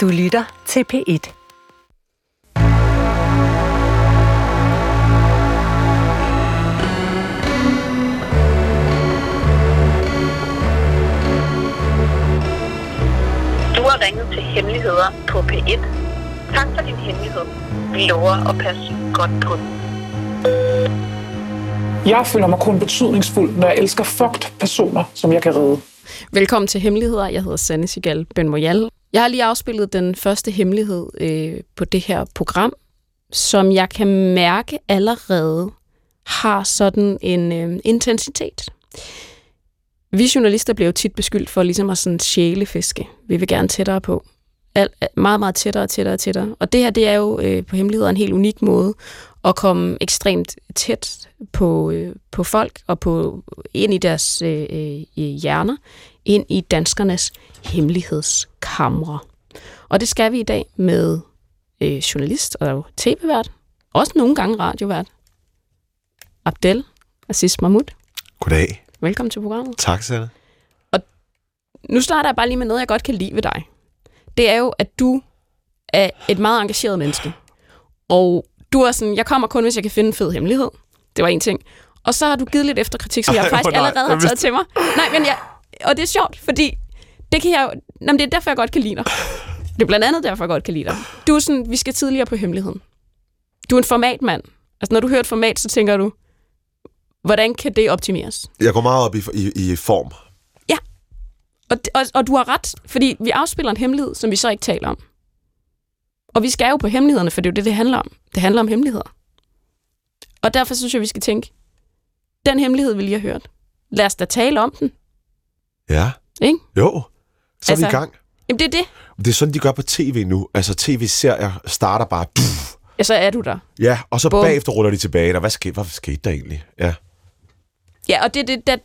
Du lytter til P1. Du har ringet til Hemmeligheder på P1. Tak for din hemmelighed. Vi lover at passe godt på den. Jeg føler mig kun betydningsfuld, når jeg elsker fucked personer, som jeg kan redde. Velkommen til Hemmeligheder. Jeg hedder Sanne Sigal Benmoyal. Jeg har lige afspillet den første hemmelighed øh, på det her program, som jeg kan mærke allerede har sådan en øh, intensitet. Vi journalister bliver jo tit beskyldt for ligesom at sådan sjælefiske. Vi vil gerne tættere på. Alt, meget, meget tættere, tættere, tættere. Og det her, det er jo øh, på hemmeligheder en helt unik måde at komme ekstremt tæt på, øh, på folk og på ind i deres øh, øh, hjerner, ind i danskernes hemmelighedskamre. Og det skal vi i dag med øh, journalist og tv-vært, også nogle gange radiovært, Abdel Aziz Mahmoud. Goddag. Velkommen til programmet. Tak, Sanne. Nu starter jeg bare lige med noget, jeg godt kan lide ved dig. Det er jo, at du er et meget engageret menneske. Og du er sådan, jeg kommer kun, hvis jeg kan finde en fed hemmelighed. Det var en ting. Og så har du givet lidt efter kritik, som jeg faktisk nej. allerede har taget vidste- til mig. Nej, men jeg, og det er sjovt, fordi det kan jeg jo, jamen, det er derfor, jeg godt kan lide dig. Det er blandt andet derfor, jeg godt kan lide dig. Du er sådan, vi skal tidligere på hemmeligheden. Du er en formatmand. Altså, når du hører et format, så tænker du, hvordan kan det optimeres? Jeg går meget op i, i, i form. Og, og, og du har ret, fordi vi afspiller en hemmelighed, som vi så ikke taler om. Og vi skal jo på hemmelighederne, for det er jo det, det handler om. Det handler om hemmeligheder. Og derfor synes jeg, vi skal tænke, den hemmelighed, vi lige har hørt, lad os da tale om den. Ja. Ikke? Jo. Så er vi Altså- i gang. Jamen, det er det. Det er sådan, de gør på tv nu. Altså, tv-serier starter bare... Pff, Ja, så er du der. ja, og så Bum. bagefter ruller de tilbage. Og hvad skete, hvad skete der egentlig? Ja. Ja, og det er det, der...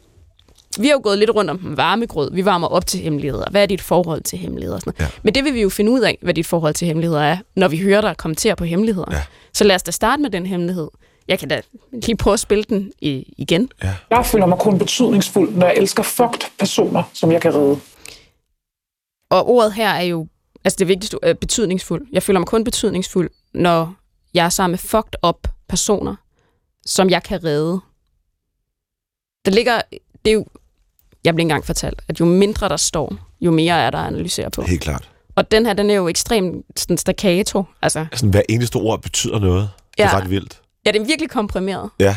Vi har jo gået lidt rundt om den varme grød. Vi varmer op til hemmeligheder. Hvad er dit forhold til hemmeligheder? og Sådan noget. Ja. Men det vil vi jo finde ud af, hvad dit forhold til hemmeligheder er, når vi hører dig kommentere på hemmeligheder. Ja. Så lad os da starte med den hemmelighed. Jeg kan da lige prøve at spille den i, igen. Jeg føler mig kun betydningsfuld, når jeg elsker fucked personer, som jeg kan redde. Og ordet her er jo, altså det vigtigste, er betydningsfuld. Jeg føler mig kun betydningsfuld, når jeg er sammen med fucked up personer, som jeg kan redde. Der ligger, det er jo, jeg blev engang fortalt, at jo mindre der står, jo mere er der at analysere på. Helt klart. Og den her, den er jo ekstremt sådan staccato. Altså, Sådan, hver eneste ord betyder noget. Det er Ja. ret vildt. Ja, det er virkelig komprimeret. Ja.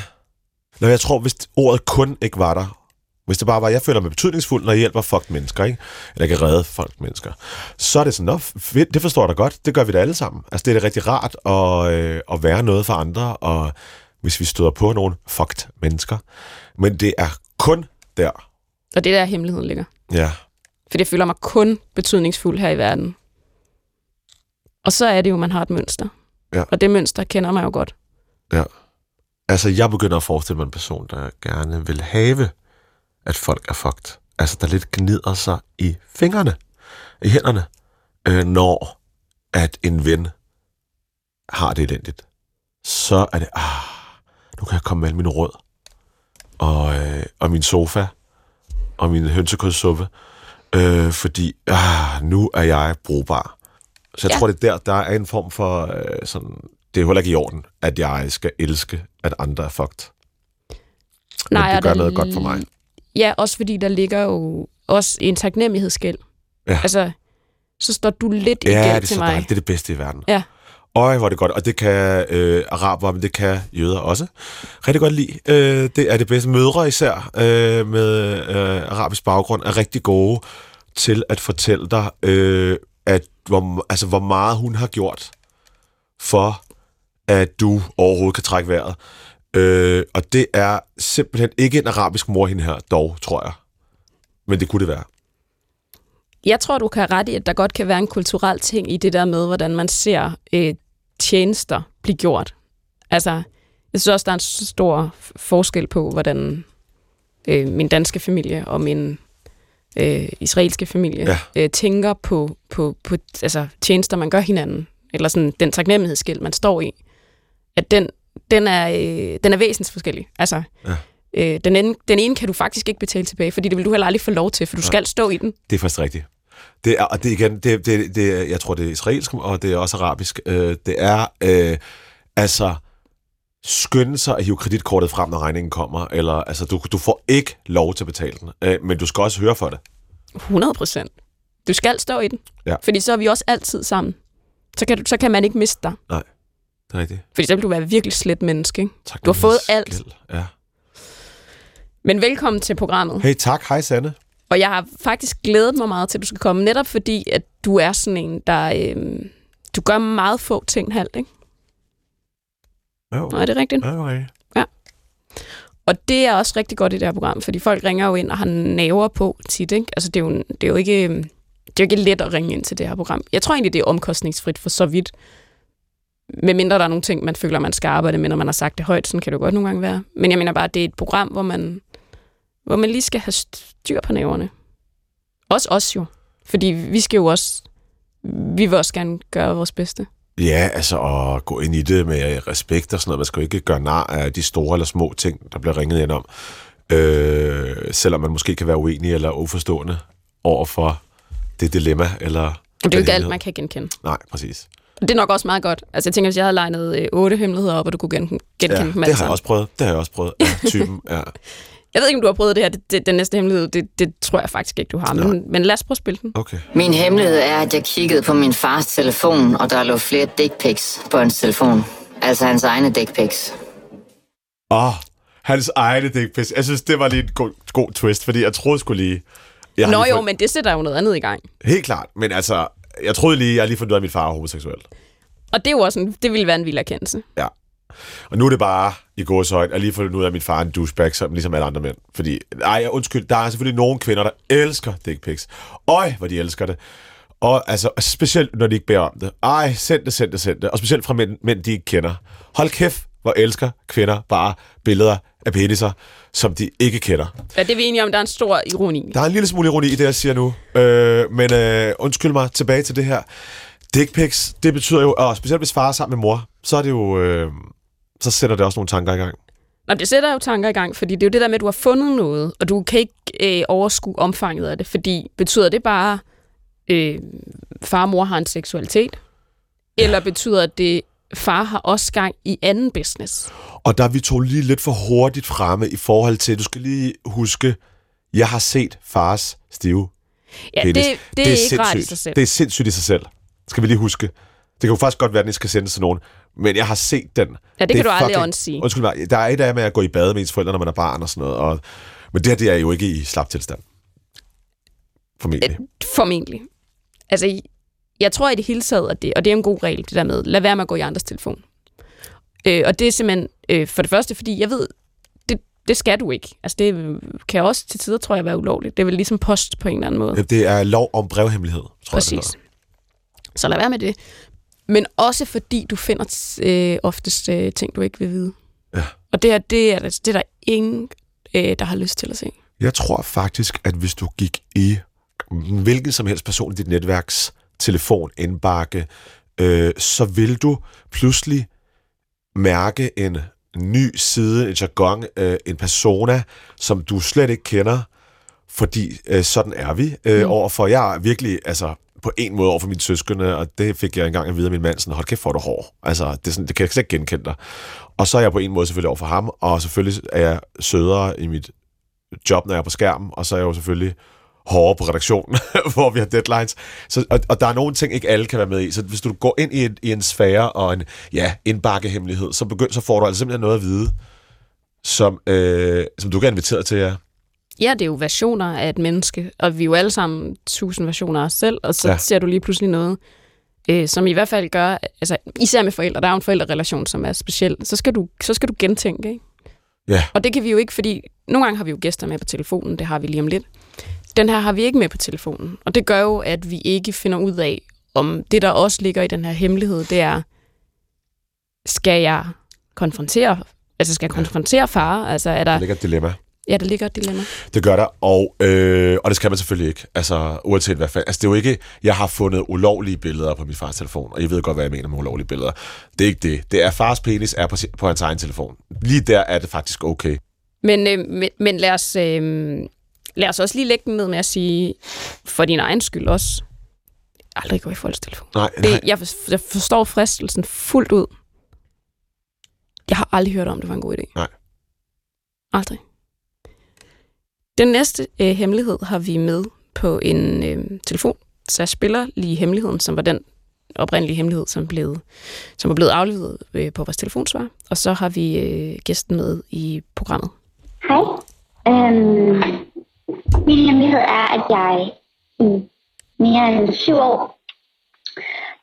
Nå, jeg tror, hvis ordet kun ikke var der, hvis det bare var, jeg føler mig betydningsfuld, når jeg hjælper fucked mennesker, ikke? Eller jeg kan redde fucked mennesker, så er det sådan, fedt, det forstår jeg da godt, det gør vi da alle sammen. Altså, det er da rigtig rart at, øh, at være noget for andre, og hvis vi støder på nogle fucked mennesker. Men det er kun der. Og det er der hemmeligheden ligger. Ja. For jeg føler mig kun betydningsfuld her i verden. Og så er det jo, man har et mønster. Ja. Og det mønster kender man jo godt. Altså, jeg begynder at forestille mig en person, der gerne vil have, at folk er fucked. Altså, der lidt gnider sig i fingrene, i hænderne, øh, når at en ven har det elendigt. Så er det, ah, nu kan jeg komme med al min råd, og, øh, og min sofa, og min hønsekødssuppe, øh, fordi ah, nu er jeg brugbar. Så jeg Ja. ja. tror, det er der, der er en form for øh, sådan, det er heller ikke i orden, at jeg skal elske, at andre er fucked. Men og det gør noget godt for mig. Ja, også fordi der ligger jo også en taknemmelighedsgæld. Ja. Altså, så står du lidt i Ja, gæld det er til så mig. dejligt. Det er det bedste i verden. Ja. Øj, hvor er det godt. Og det kan øh, araber, men det kan jøder også. Rigtig godt lide. Øh, det er det bedste. Mødre især øh, med øh, arabisk baggrund er rigtig gode til at fortælle dig, øh, at hvor, altså, hvor meget hun har gjort for, at du overhovedet kan trække vejret. Øh, og det er simpelthen ikke en arabisk mor, hende her, dog, tror jeg. Men det kunne det være. Jeg tror, du kan have ret i, at der godt kan være en kulturel ting i det der med, hvordan man ser øh, tjenester blive gjort. Altså, jeg synes også, der er en stor forskel på, hvordan øh, min danske familie og min øh, israelske familie Ja. øh, tænker på, på, på altså, tjenester, man gør hinanden. Eller sådan den taknemmelighedsskild, man står i. At den, den, er, øh, den er væsensforskellig. Altså, Ja. øh, den, ene, den ene kan du faktisk ikke betale tilbage, fordi det vil du heller aldrig få lov til, for du skal stå i den. Det er faktisk rigtigt. Det er, og det igen, det, det, det, jeg tror, det er israelsk, og det er også arabisk. Øh, det er, øh, altså, skynde sig at hive kreditkortet frem, når regningen kommer, eller, altså, du, du får ikke lov til at betale den, øh, men du skal også høre for det. 100 procent. Du skal stå i den. Ja. Fordi så er vi også altid sammen. Så kan, du, så kan man ikke miste dig. Det er rigtigt. Fordi så vil du være virkelig slet menneske. Ikke? Tak, Du har fået Niels alt. Ja. Men velkommen til programmet. Hey, tak. Hej, Sanne. Og jeg har faktisk glædet mig meget til, at du skal komme, netop fordi, at du er sådan en, der... Øhm, du gør meget få ting halvt, ikke? Jo, Nå, er det rigtigt? ja, okay. Og det er også rigtig godt i det her program, fordi folk ringer jo ind og har naver på tit, ikke? Altså, det er jo, det er jo ikke... øhm, Det er jo ikke let at ringe ind til det her program. Jeg tror egentlig, det er omkostningsfrit for så vidt. Med mindre der er nogle ting, man føler, man skal arbejde med, når man har sagt det højt. Sådan kan det jo godt nogle gange være. Men jeg mener bare, at det er et program, hvor man, hvor man lige skal have styr på næverne. Også os jo. Fordi vi skal jo også... Vi vil også gerne gøre vores bedste. Ja, altså at gå ind i det med respekt og sådan noget. Man skal jo ikke gøre nar af de store eller små ting, der bliver ringet ind om. Øh, selvom man måske kan være uenig eller uforstående over for det dilemma. Eller det er jo ikke alt, man kan genkende. Nej, præcis. Det er nok også meget godt. Altså jeg tænker, hvis jeg havde legnet øh, otte hemmeligheder op, og du kunne gen- genkende Ja, dem alle det har jeg også prøvet. Det har jeg også prøvet. Ja, typen, ja. Jeg ved ikke, om du har prøvet det her. Det, det, den næste hemmelighed, det, det tror jeg faktisk ikke, du har. Men, men lad os prøve at spille den. Okay. Min hemmelighed er, at jeg kiggede på min fars telefon, og der lå flere dick pics på hans telefon. Altså hans egne dick pics. Åh, oh, hans egne dick pics. Jeg synes, det var lige en god, god twist, fordi jeg troede skulle lige... Jeg Nå lige jo, fået- men det sætter jo noget andet i gang. Helt klart, men altså, jeg troede lige, jeg har lige fundet ud af, at min far er homoseksuel. Og det er jo også en, det ville være en vild erkendelse. Ja. Og nu er det bare i gåsøjne, at lige fundet ud af, at min far er en douchebag, som ligesom alle andre mænd. Fordi, ej, undskyld, der er selvfølgelig nogle kvinder, der elsker dick pics. Øj, hvor de elsker det. Og altså, specielt når de ikke beder om det. Ej, send det, send det, send det. Og specielt fra mænd, mænd de ikke kender. Hold kæft, hvor elsker kvinder bare billeder af peniser, som de ikke kender. Ja, det er vi enige om, der er en stor ironi. Der er en lille smule ironi i det, jeg siger nu. Øh, men øh, undskyld mig, tilbage til det her. Dick pics, det betyder jo, og specielt hvis far er sammen med mor, så er det jo, øh, så sætter det også nogle tanker i gang. Nå, det sætter jo tanker i gang, fordi det er jo det der med, at du har fundet noget, og du kan ikke øh, overskue omfanget af det, fordi betyder det bare, øh, far og mor har en seksualitet? Ja. Eller betyder det, far har også gang i anden business? Og der er vi to lige lidt for hurtigt fremme i forhold til, du skal lige huske, jeg har set fars stive Ja, penis. det, det, det er ikke rart i sig selv. Det er sindssygt i sig selv. Skal vi lige huske. Det kan jo faktisk godt være, at den ikke skal sendes til nogen. Men jeg har set den. Ja, det kan er du aldrig fucking- undsige. Undskyld mig. Der er et af med at gå i bad med ens forældre, når man er barn og sådan noget. Og, men det her, det er jo ikke i slap tilstand. Formentlig. Øh, Formentlig. Altså, jeg tror i det hele taget, at det, og det er en god regel, det der med, lad være med at gå i andres telefon. Øh, og det er simpelthen, øh, for det første, fordi jeg ved, det, det skal du ikke. Altså, det kan også til tider, tror jeg, være ulovligt. Det er vel ligesom post på en eller anden måde. Det er lov om brevhemmelighed, tror jeg. Præcis. Så lad være med det. Men også fordi du finder øh, oftest øh, ting, du ikke vil vide. Ja. Og det, her, det, er, det er der ingen, øh, der har lyst til at se. Jeg tror faktisk, at hvis du gik i hvilken som helst person i dit netværks telefon, indbakke, øh, så vil du pludselig mærke en ny side, en jargon, øh, en persona, som du slet ikke kender, fordi øh, sådan er vi øh, mm. overfor. Jeg er virkelig, altså på en måde over for mine søskende, og det fik jeg engang at vide af min mand, sådan, hold kæft, hvor er du hård. Altså, det, er sådan, det kan jeg slet ikke genkende dig. Og så er jeg på en måde selvfølgelig over for ham, og selvfølgelig er jeg sødere i mit job, når jeg er på skærmen, og så er jeg jo selvfølgelig hårdere på redaktionen, hvor vi har deadlines. Så, og, og der er nogle ting, ikke alle kan være med i. Så hvis du går ind i en, i en sfære og en ja, indbakkehemmelighed, så, begynd, så får du altså simpelthen noget at vide, som, øh, som du kan invitere til jer. Ja, det er jo versioner af et menneske, og vi er jo alle sammen tusind versioner af os selv, og så Ja. ja. ser du lige pludselig noget, øh, som i hvert fald gør, altså især med forældre, der er jo en forældrerelation, som er speciel, så skal du, så skal du gentænke, ikke? Ja. Og det kan vi jo ikke, fordi nogle gange har vi jo gæster med på telefonen, det har vi lige om lidt. Den her har vi ikke med på telefonen, og det gør jo, at vi ikke finder ud af, om det, der også ligger i den her hemmelighed, det er, skal jeg konfrontere, altså skal jeg konfrontere far? Altså er Der der, ligger et dilemma. ja, der ligger et dilemma. Det gør der, og, øh, og det skal man selvfølgelig ikke. Altså, uanset hvad fanden. Altså, det er jo ikke, jeg har fundet ulovlige billeder på min fars telefon, og jeg ved godt, hvad jeg mener med ulovlige billeder. Det er ikke det. Det er, fars penis er på, på hans egen telefon. Lige der er det faktisk okay. Men, øh, men, men lad, os, øh, lad os også lige lægge den ned med at sige, for din egen skyld også, aldrig gå i folks telefon. Nej, nej. Det, jeg, for- jeg forstår fristelsen fuldt ud. Jeg har aldrig hørt om, det var en god idé. Nej. Aldrig. Den næste øh, hemmelighed har vi med på en øh, telefon, så jeg spiller lige hemmeligheden, som var den oprindelige hemmelighed, som, blev, som var blevet afleveret øh, på vores telefonsvar. Og så har vi øh, gæsten med i programmet. Hej. Øhm, min hemmelighed er, at jeg i mere end syv år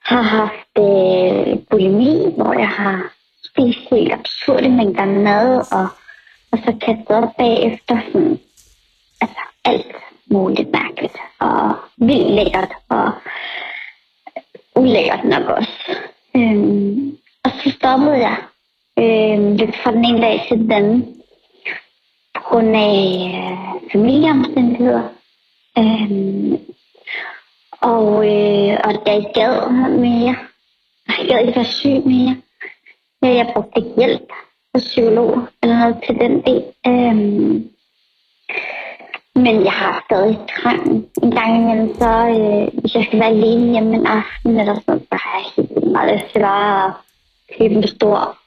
har haft øh, bulimi, hvor jeg har spist helt absurde mængder mad, og, og så kastet op bagefter sådan, altså alt muligt mærkeligt, og vildt lækkert, og ulækkert nok også. Øhm, og så stoppede jeg øh, lidt fra den ene dag til den anden på grund af øh, familieomstændigheder. Øhm, og, øh, og da jeg gad mere, jeg gad ikke være syg mere. Ja, jeg brugte ikke hjælp hos psykolog eller noget til den del. Øhm, men jeg har stadig trang. En gang imellem, så øh, hvis jeg skal være alene hjemme en aften eller sådan så har jeg helt meget lyst til bare at købe en stor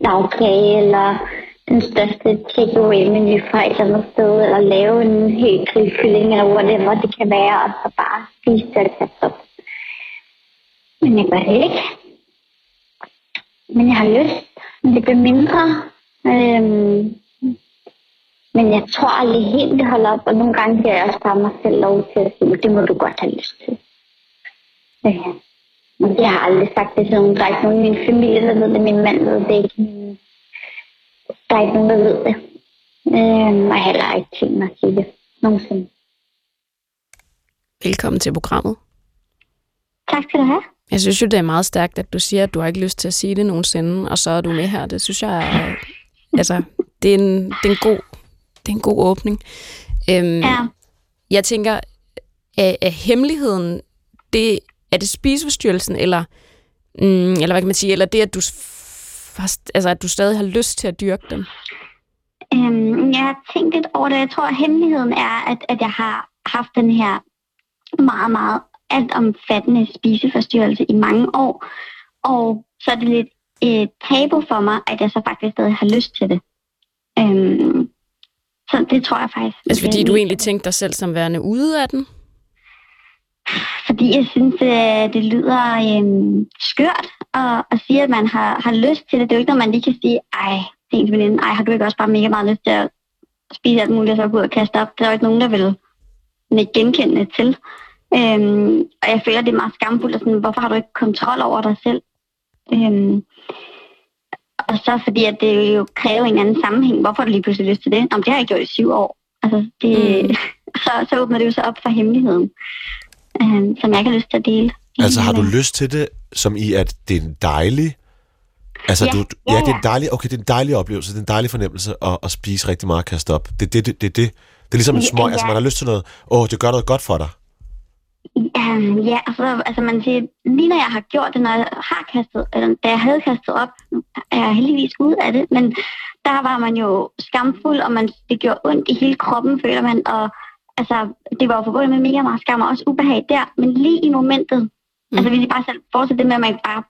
lavkage, eller den største takeaway-menu fra et eller andet sted, eller lave en helt grillkylling, eller whatever det kan være, og så bare spise det og kaste op. Men jeg gør det ikke. Men jeg har lyst. Men det bliver mindre. Øhm, men jeg tror aldrig helt, det holder op, og nogle gange giver jeg også bare mig selv lov til at sige, det må du godt have lyst til. Øh, Men det har jeg aldrig sagt det til nogen. Der er ikke nogen i min familie, der ved det. Min mand ved det ikke. Der er ikke nogen, der ved det. Øhm, og heller ikke tænkt mig at sige det nogensinde. Velkommen til programmet. Tak skal du have. Jeg synes jo, det er meget stærkt, at du siger, at du har ikke lyst til at sige det nogensinde, og så er du med her. Det synes jeg er, altså, det er en, det er en, god, det er en god åbning. Øhm, Ja. Jeg tænker, er, er hemmeligheden, det, er det spiseforstyrrelsen, eller, mm, eller hvad kan man sige, eller det, at du, f- har- altså, at du stadig har lyst til at dyrke dem? Øhm, jeg har tænkt lidt over det. Jeg tror, at hemmeligheden er, at, at jeg har haft den her meget, meget altomfattende spiseforstyrrelse i mange år. Og så er det lidt et tabu for mig, at jeg så faktisk stadig har lyst til det. Øhm, så det tror jeg faktisk. Altså fordi du egentlig tænkte dig selv som værende ude af den? Fordi jeg synes, øh, det lyder øhm, skørt at, at sige, at man har, har lyst til det. Det er jo ikke noget, man lige kan sige, ej, til ens veninde, ej, har du ikke også bare mega meget lyst til at spise alt muligt, og så gå ud og kaste op? Der er jo ikke nogen, der vil ikke genkende det til. Øhm, og jeg føler, det er meget skamfuldt, og sådan, hvorfor har du ikke kontrol over dig selv? Øhm, og så fordi, at det jo kræver en anden sammenhæng. Hvorfor har du lige pludselig lyst til det? Jamen, det har jeg gjort i syv år. Altså, det, Mm. så, så åbner det jo så op for hemmeligheden, øhm, som jeg ikke har lyst til at dele. Altså, har du lyst til det, som i, at det er en dejlig... Altså, Ja, du, du, ja, ja, det er ja. en dejlig, okay, det er en dejlig oplevelse, det er en dejlig fornemmelse at, at spise rigtig meget og kaste op. Det er det, det, det, det, det er ligesom en Ja, smøg, altså ja. man har lyst til noget, åh, det gør noget godt for dig. Um, ja, altså, altså man siger, lige når jeg har gjort det, når jeg har kastet, eller da jeg havde kastet op, er jeg heldigvis ud af det, men der var man jo skamfuld, og man, det gjorde ondt i hele kroppen, føler man, og altså, det var jo forbundet med mega meget skam og også ubehag der, men lige i momentet, mm. altså hvis I bare selv fortsætter det med, at man bare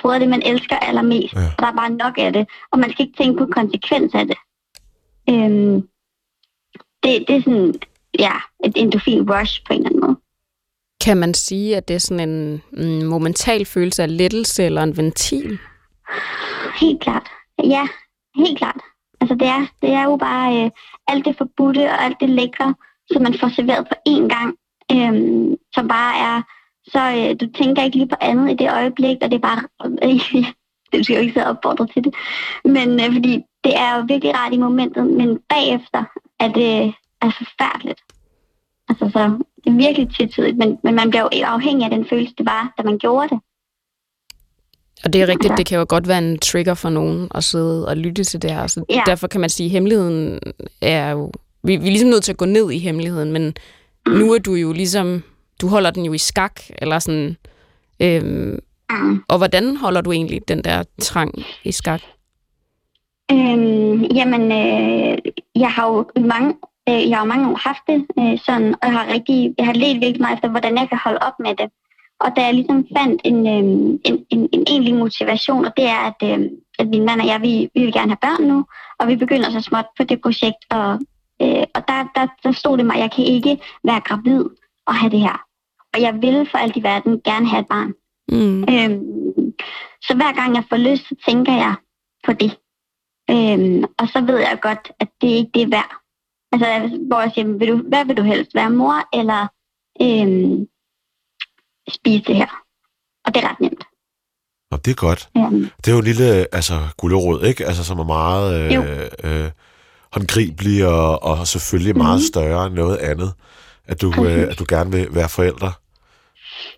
fodrer det, man elsker allermest, Ja. og der er bare nok af det, og man skal ikke tænke på konsekvens af det. Øhm, det, det er sådan, ja, et endorfin rush på en eller anden måde. Kan man sige, at det er sådan en mm, momental følelse af lettelse eller en ventil? Helt klart. Ja, helt klart. Altså det er, det er jo bare øh, alt det forbudte og alt det lækre, som man får serveret på én gang, øh, som bare er, så øh, du tænker ikke lige på andet i det øjeblik, og det er bare, øh, det skal jo ikke sidde opfordret til det, men øh, fordi det er jo virkelig rart i momentet, men bagefter er det er forfærdeligt. Altså så det er virkelig tvetydigt, men, men man bliver jo afhængig af den følelse, det var, da man gjorde det. Og det er rigtigt, Ja. det kan jo godt være en trigger for nogen at sidde og lytte til det her. Så Ja. derfor kan man sige, at hemmeligheden er jo... Vi, vi er ligesom nødt til at gå ned i hemmeligheden, men nu er du jo ligesom... Du holder den jo i skak, eller sådan... Øhm, Mm. og hvordan holder du egentlig den der trang i skak? Øhm, jamen, øh, jeg har jo mange Øh, jeg har mange år haft det øh, sådan, og jeg har, rigtig, jeg har let virkelig meget efter, hvordan jeg kan holde op med det. Og da jeg ligesom fandt en, øh, en, en, en egentlig motivation, og det er, at, øh, at min mand og jeg, vi, vi vil gerne have børn nu, og vi begynder så småt på det projekt, og, øh, og der, der, der stod det mig, at jeg kan ikke være gravid og have det her. Og jeg vil for alt i verden gerne have et barn. Mm. Øhm, så hver gang jeg får lyst, så tænker jeg på det. Øhm, og så ved jeg godt, at det ikke det er værd. Altså, hvor jeg siger, vil du, hvad vil du helst? Være mor eller øhm, spise det her? Og det er ret nemt. Nå, det er godt. Øhm, Det er jo en lille altså, gulderod, ikke? Altså, som er meget Jo. øh, øh, håndgribelig og, og selvfølgelig mm. meget Mhm. større end noget andet, at du, øh, Præcis. at du gerne vil være forældre.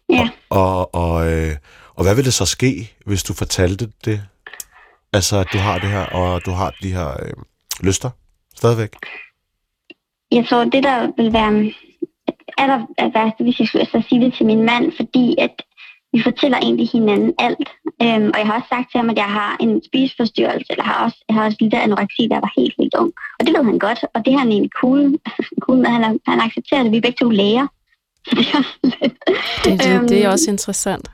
ja. Og, og, øh, og hvad vil det så ske, hvis du fortalte det? Altså, at du har det her, og du har de her øh, lyster stadigvæk? Jeg tror, det der vil være aller værste, hvis jeg skulle så sige det til min mand, fordi at vi fortæller egentlig hinanden alt. Øhm, og jeg har også sagt til ham, at jeg har en spiseforstyrrelse, eller har også, jeg har også lidt anoreksi, jeg var helt, helt ung. Og det ved han godt, og det har han egentlig cool, cool med. Han, han accepterer det. Vi er begge to læger. Så det er lidt... Det, det, det er Øhm, også interessant.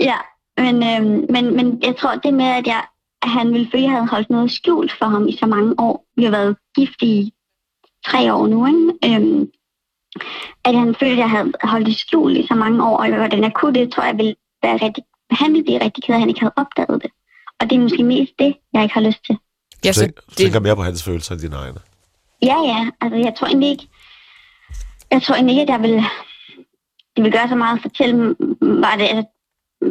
Ja, men, øhm, men, men jeg tror, det med, at, jeg, at han ville føle, at jeg havde holdt noget skjult for ham i så mange år. Vi har været gift i tre år nu, ikke? Øhm, at han følte, at jeg havde holdt det skjult i så mange år, og hvordan jeg kunne det, tror jeg ville være rigtig, han ville blive rigtig ked af, at han ikke havde opdaget det. Og det er måske mest det, jeg ikke har lyst til. Ja, så tænker, mere på hans følelser end dine egne. Ja, ja, altså jeg tror egentlig ikke, jeg tror egentlig ikke, at jeg vil, det vil gøre så meget at fortælle mig det altså,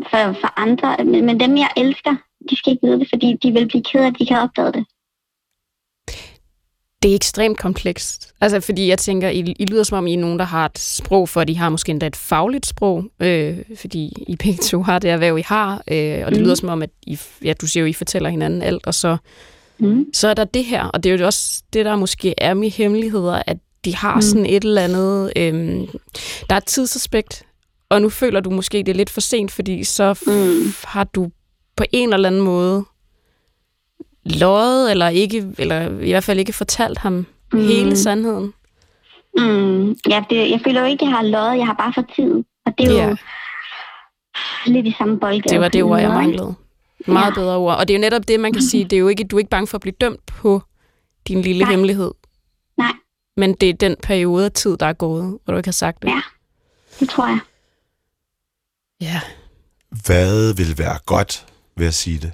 for, for andre, men, men dem jeg elsker, de skal ikke vide det, fordi de vil blive ked af, at de ikke har opdaget det. det er ekstremt komplekst. Altså, fordi jeg tænker, I, I lyder som om, I er nogen, der har et sprog for, at de har måske endda et fagligt sprog, øh, fordi I begge to har det erhverv, I har, øh, og det Mhm. lyder som om, at I, ja, du siger jo, I fortæller hinanden alt, og så, Mm. så er der det her, og det er jo også det, der måske er med hemmeligheder, at de har Mm. sådan et eller andet, øh, der er et tidsaspekt, og nu føler du måske, det er lidt for sent, fordi så Mm. har du på en eller anden måde løjet, eller ikke, eller i hvert fald ikke fortalt ham mm. Hele sandheden. Mm. Ja, det, jeg føler jo ikke, at jeg har løjet, jeg har bare for tiden. Og det er jo Ja. lidt i samme boldgade. Det var det ord, jeg manglede. Meget Ja. bedre ord. Og det er jo netop det, man kan sige, det er jo ikke, du er ikke bange for at blive dømt på din lille Nej. hemmelighed. Nej. Men det er den periode af tid, der er gået, hvor du ikke har sagt det. Ja. Det tror jeg. ja. Hvad vil være godt ved at sige det?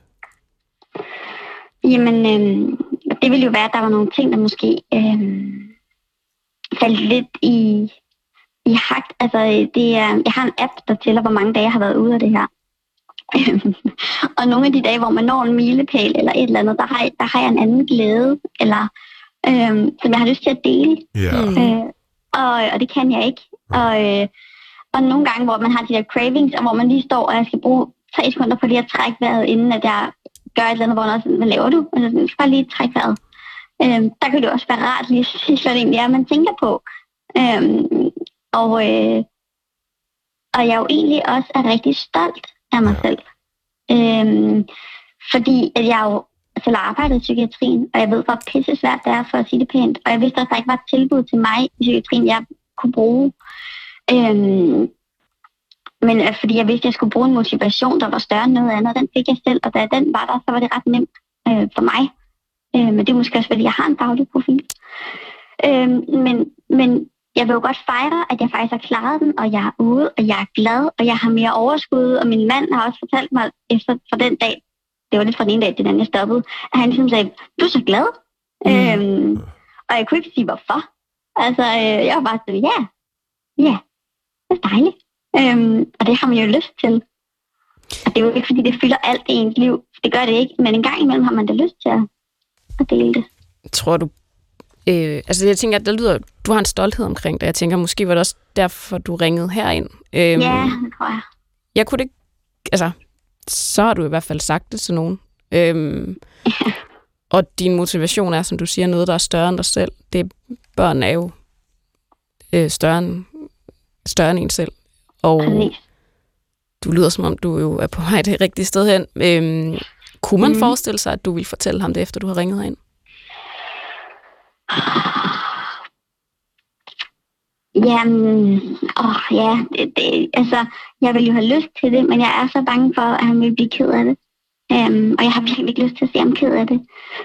Jamen, øhm, det ville jo være, at der var nogle ting, der måske øhm, faldt lidt i, i hakt. Altså, det er, jeg har en app, der tæller, hvor mange dage jeg har været ude af det her. og nogle af de dage, hvor man når en milepæl eller et eller andet, der har, der har jeg en anden glæde, eller øhm, som jeg har lyst til at dele. Mm. Øh, og, og det kan jeg ikke. Og, øh, og nogle gange, hvor man har de der cravings, og hvor man lige står, og jeg skal bruge tre sekunder på lige at trække vejret, inden at jeg gør et eller andet, hvor man også, hvad laver du? Altså, jeg skal bare lige trække vejret. Øh, der kan det også være rart lige at sige, hvad det egentlig er, man tænker på. Øh, og, øh, og jeg jo egentlig også er rigtig stolt af mig Ja. selv. Øh, fordi at jeg jo selv arbejdet i psykiatrien, og jeg ved, hvor pisse svært det er for at sige det pænt. Og jeg vidste også, at der ikke var et tilbud til mig i psykiatrien, jeg kunne bruge. Øhm, men øh, fordi jeg vidste, at jeg skulle bruge en motivation, der var større end noget andet, og den fik jeg selv. Og da den var der, så var det ret nemt øh, for mig. Øh, men det er måske også, fordi jeg har en faglig profil. Øh, men, men jeg vil jo godt fejre, at jeg faktisk har klaret den, og jeg er ude, og jeg er glad, og jeg har mere overskud, og min mand har også fortalt mig efter fra den dag, det var lidt fra den ene dag til den anden, jeg stoppede, at han ligesom sagde, du er så glad. Mm. Øhm, og jeg kunne ikke sige, hvorfor. Altså, øh, jeg var bare sådan, ja, ja, det er dejligt. Øhm, og det har man jo lyst til. Og det er jo ikke, fordi det fylder alt i ens liv. Det gør det ikke, men en gang imellem har man da lyst til at, at dele det. Tror du... Øh, altså, jeg tænker, at der lyder, du har en stolthed omkring det. Jeg tænker, måske var det også derfor, du ringede herind. Øhm, Ja, det tror jeg. Jeg kunne det ikke... Altså, så har du i hvert fald sagt det til nogen. Øhm, og din motivation er, som du siger, noget, der er større end dig selv. Det, børn er jo øh, større, end, større end en selv. Og Præcis. du lyder, som om du jo er på vej det rigtige sted hen. Øhm, kunne man mm. Forestille sig, at du ville fortælle ham det, efter du har ringet herind? Jamen, åh, ja, det, det, altså, jeg vil jo have lyst til det, men jeg er så bange for, at han vil blive ked af det. Um, og jeg har virkelig ikke lyst til at se ham ked af det.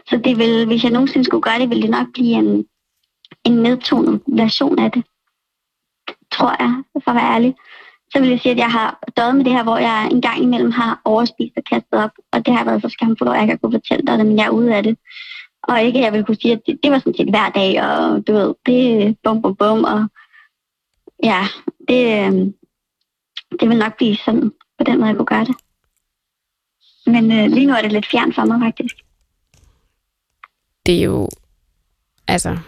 Så det vil, hvis jeg nogensinde skulle gøre det, ville det nok blive en, en nedtonet version af det. Tror jeg, for at være ærlig. Så vil jeg sige, at jeg har døjet med det her, hvor jeg en gang imellem har overspist og kastet op. Og det har været så skamfuldt, at jeg ikke har kunne fortælle dig det, men jeg er ude af det. Og ikke, at jeg vil kunne sige, at det, det var sådan set hver dag, og du ved, det er bum, bum, bum, og ja, det, øhm, det vil nok blive sådan, på den måde, jeg kunne gøre det. Men øh, lige nu er det lidt fjern for mig, faktisk. Det er jo altså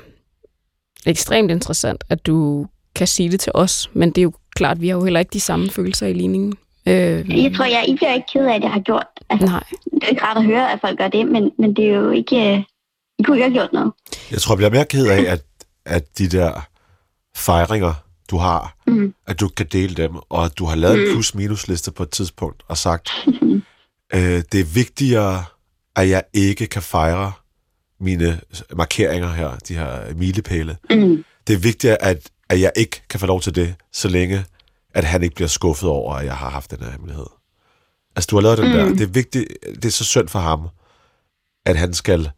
ekstremt interessant, at du kan sige det til os, men det er jo klart, vi har jo heller ikke de samme følelser i ligningen. Øh, Jeg tror, jeg, I bliver ikke ked af, at jeg har gjort. Altså, nej, det er ikke rart at høre, at folk gør det, men, men det er jo ikke... Øh, I kunne ikke have gjort noget. Jeg tror, jeg bliver mere ked af, at, at de der fejringer, du har, Mm. at du kan dele dem, og at du har lavet en plus-minus-liste på et tidspunkt og sagt, øh, det er vigtigere, at jeg ikke kan fejre mine markeringer her, de her milepæle. Mm. Det er vigtigere, at, at jeg ikke kan få lov til det, så længe, at han ikke bliver skuffet over, at jeg har haft den her hemmelighed. Altså, du har lavet den Mm. der. Det er vigtigt, det er så synd for ham, at han skal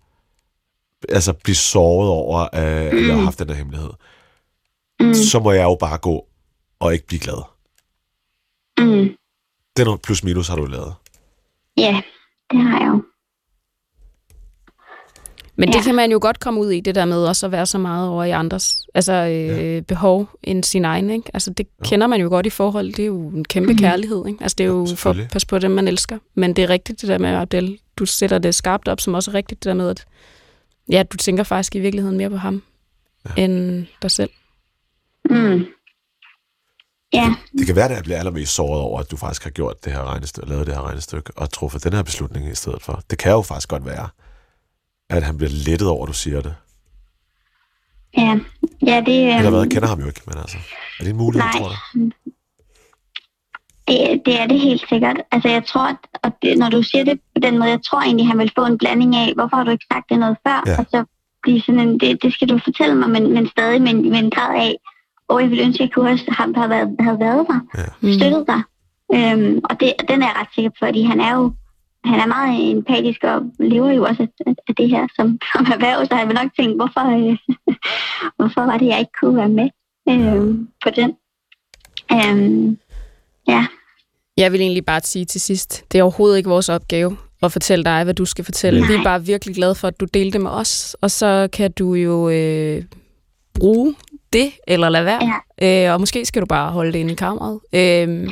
altså blive såret over, at mm. jeg har haft den her hemmelighed. Mm. Så må jeg jo bare gå og ikke blive glad. Mm. Den plus minus har du lavet. Ja, det har jeg jo. Men det Ja. kan man jo godt komme ud i, det der med også at være så meget over i andres altså, øh, behov end sin egen. Ikke? Altså, det kender man jo godt i forhold. Det er jo en kæmpe Mhm. kærlighed. Ikke? Altså, det er jo for at passe på dem, man elsker. Men det er rigtigt, det der med, Abdel, du sætter det skarpt op, som også er rigtigt, det der med, at ja, du tænker faktisk i virkeligheden mere på ham, ja. end dig selv. Mm. Ja, Det kan være, at jeg bliver allermest såret over, at du faktisk har gjort det her regnestykke, lavet det her regnestykke, og truffet den her beslutning i stedet for. Det kan jo faktisk godt være, at han bliver lettet over, at du siger det. ja. Ja, det, Eller hvad? Jeg kender ham jo ikke, men altså. Er det en mulighed, Nej. tror du? det, det er det helt sikkert. Altså, jeg tror, at, og det, når du siger det på den måde, jeg tror egentlig, han vil få en blanding af, hvorfor har du ikke sagt det noget før? Ja. Og så blive sådan en, det, det skal du fortælle mig, men, men stadig med, en- med en grad af, og jeg ville ønske, at jeg kunne have, have, have, været, have været der, Ja. Mm. støttet dig. Øhm, og det, den er jeg ret sikker på, fordi han er jo han er meget empatisk og lever jo også af, af det her som, som erhverv, så han vil nok tænke, hvorfor, øh, hvorfor var det, jeg ikke kunne være med øh, på den. Øhm, ja, Jeg vil egentlig bare sige til sidst, det er overhovedet ikke vores opgave at fortælle dig, hvad du skal fortælle. Nej. Vi er bare virkelig glade for, at du delte med os, og så kan du jo øh, bruge det, eller lade være. Ja. Øh, og måske skal du bare holde det inde i kameraet. Øh,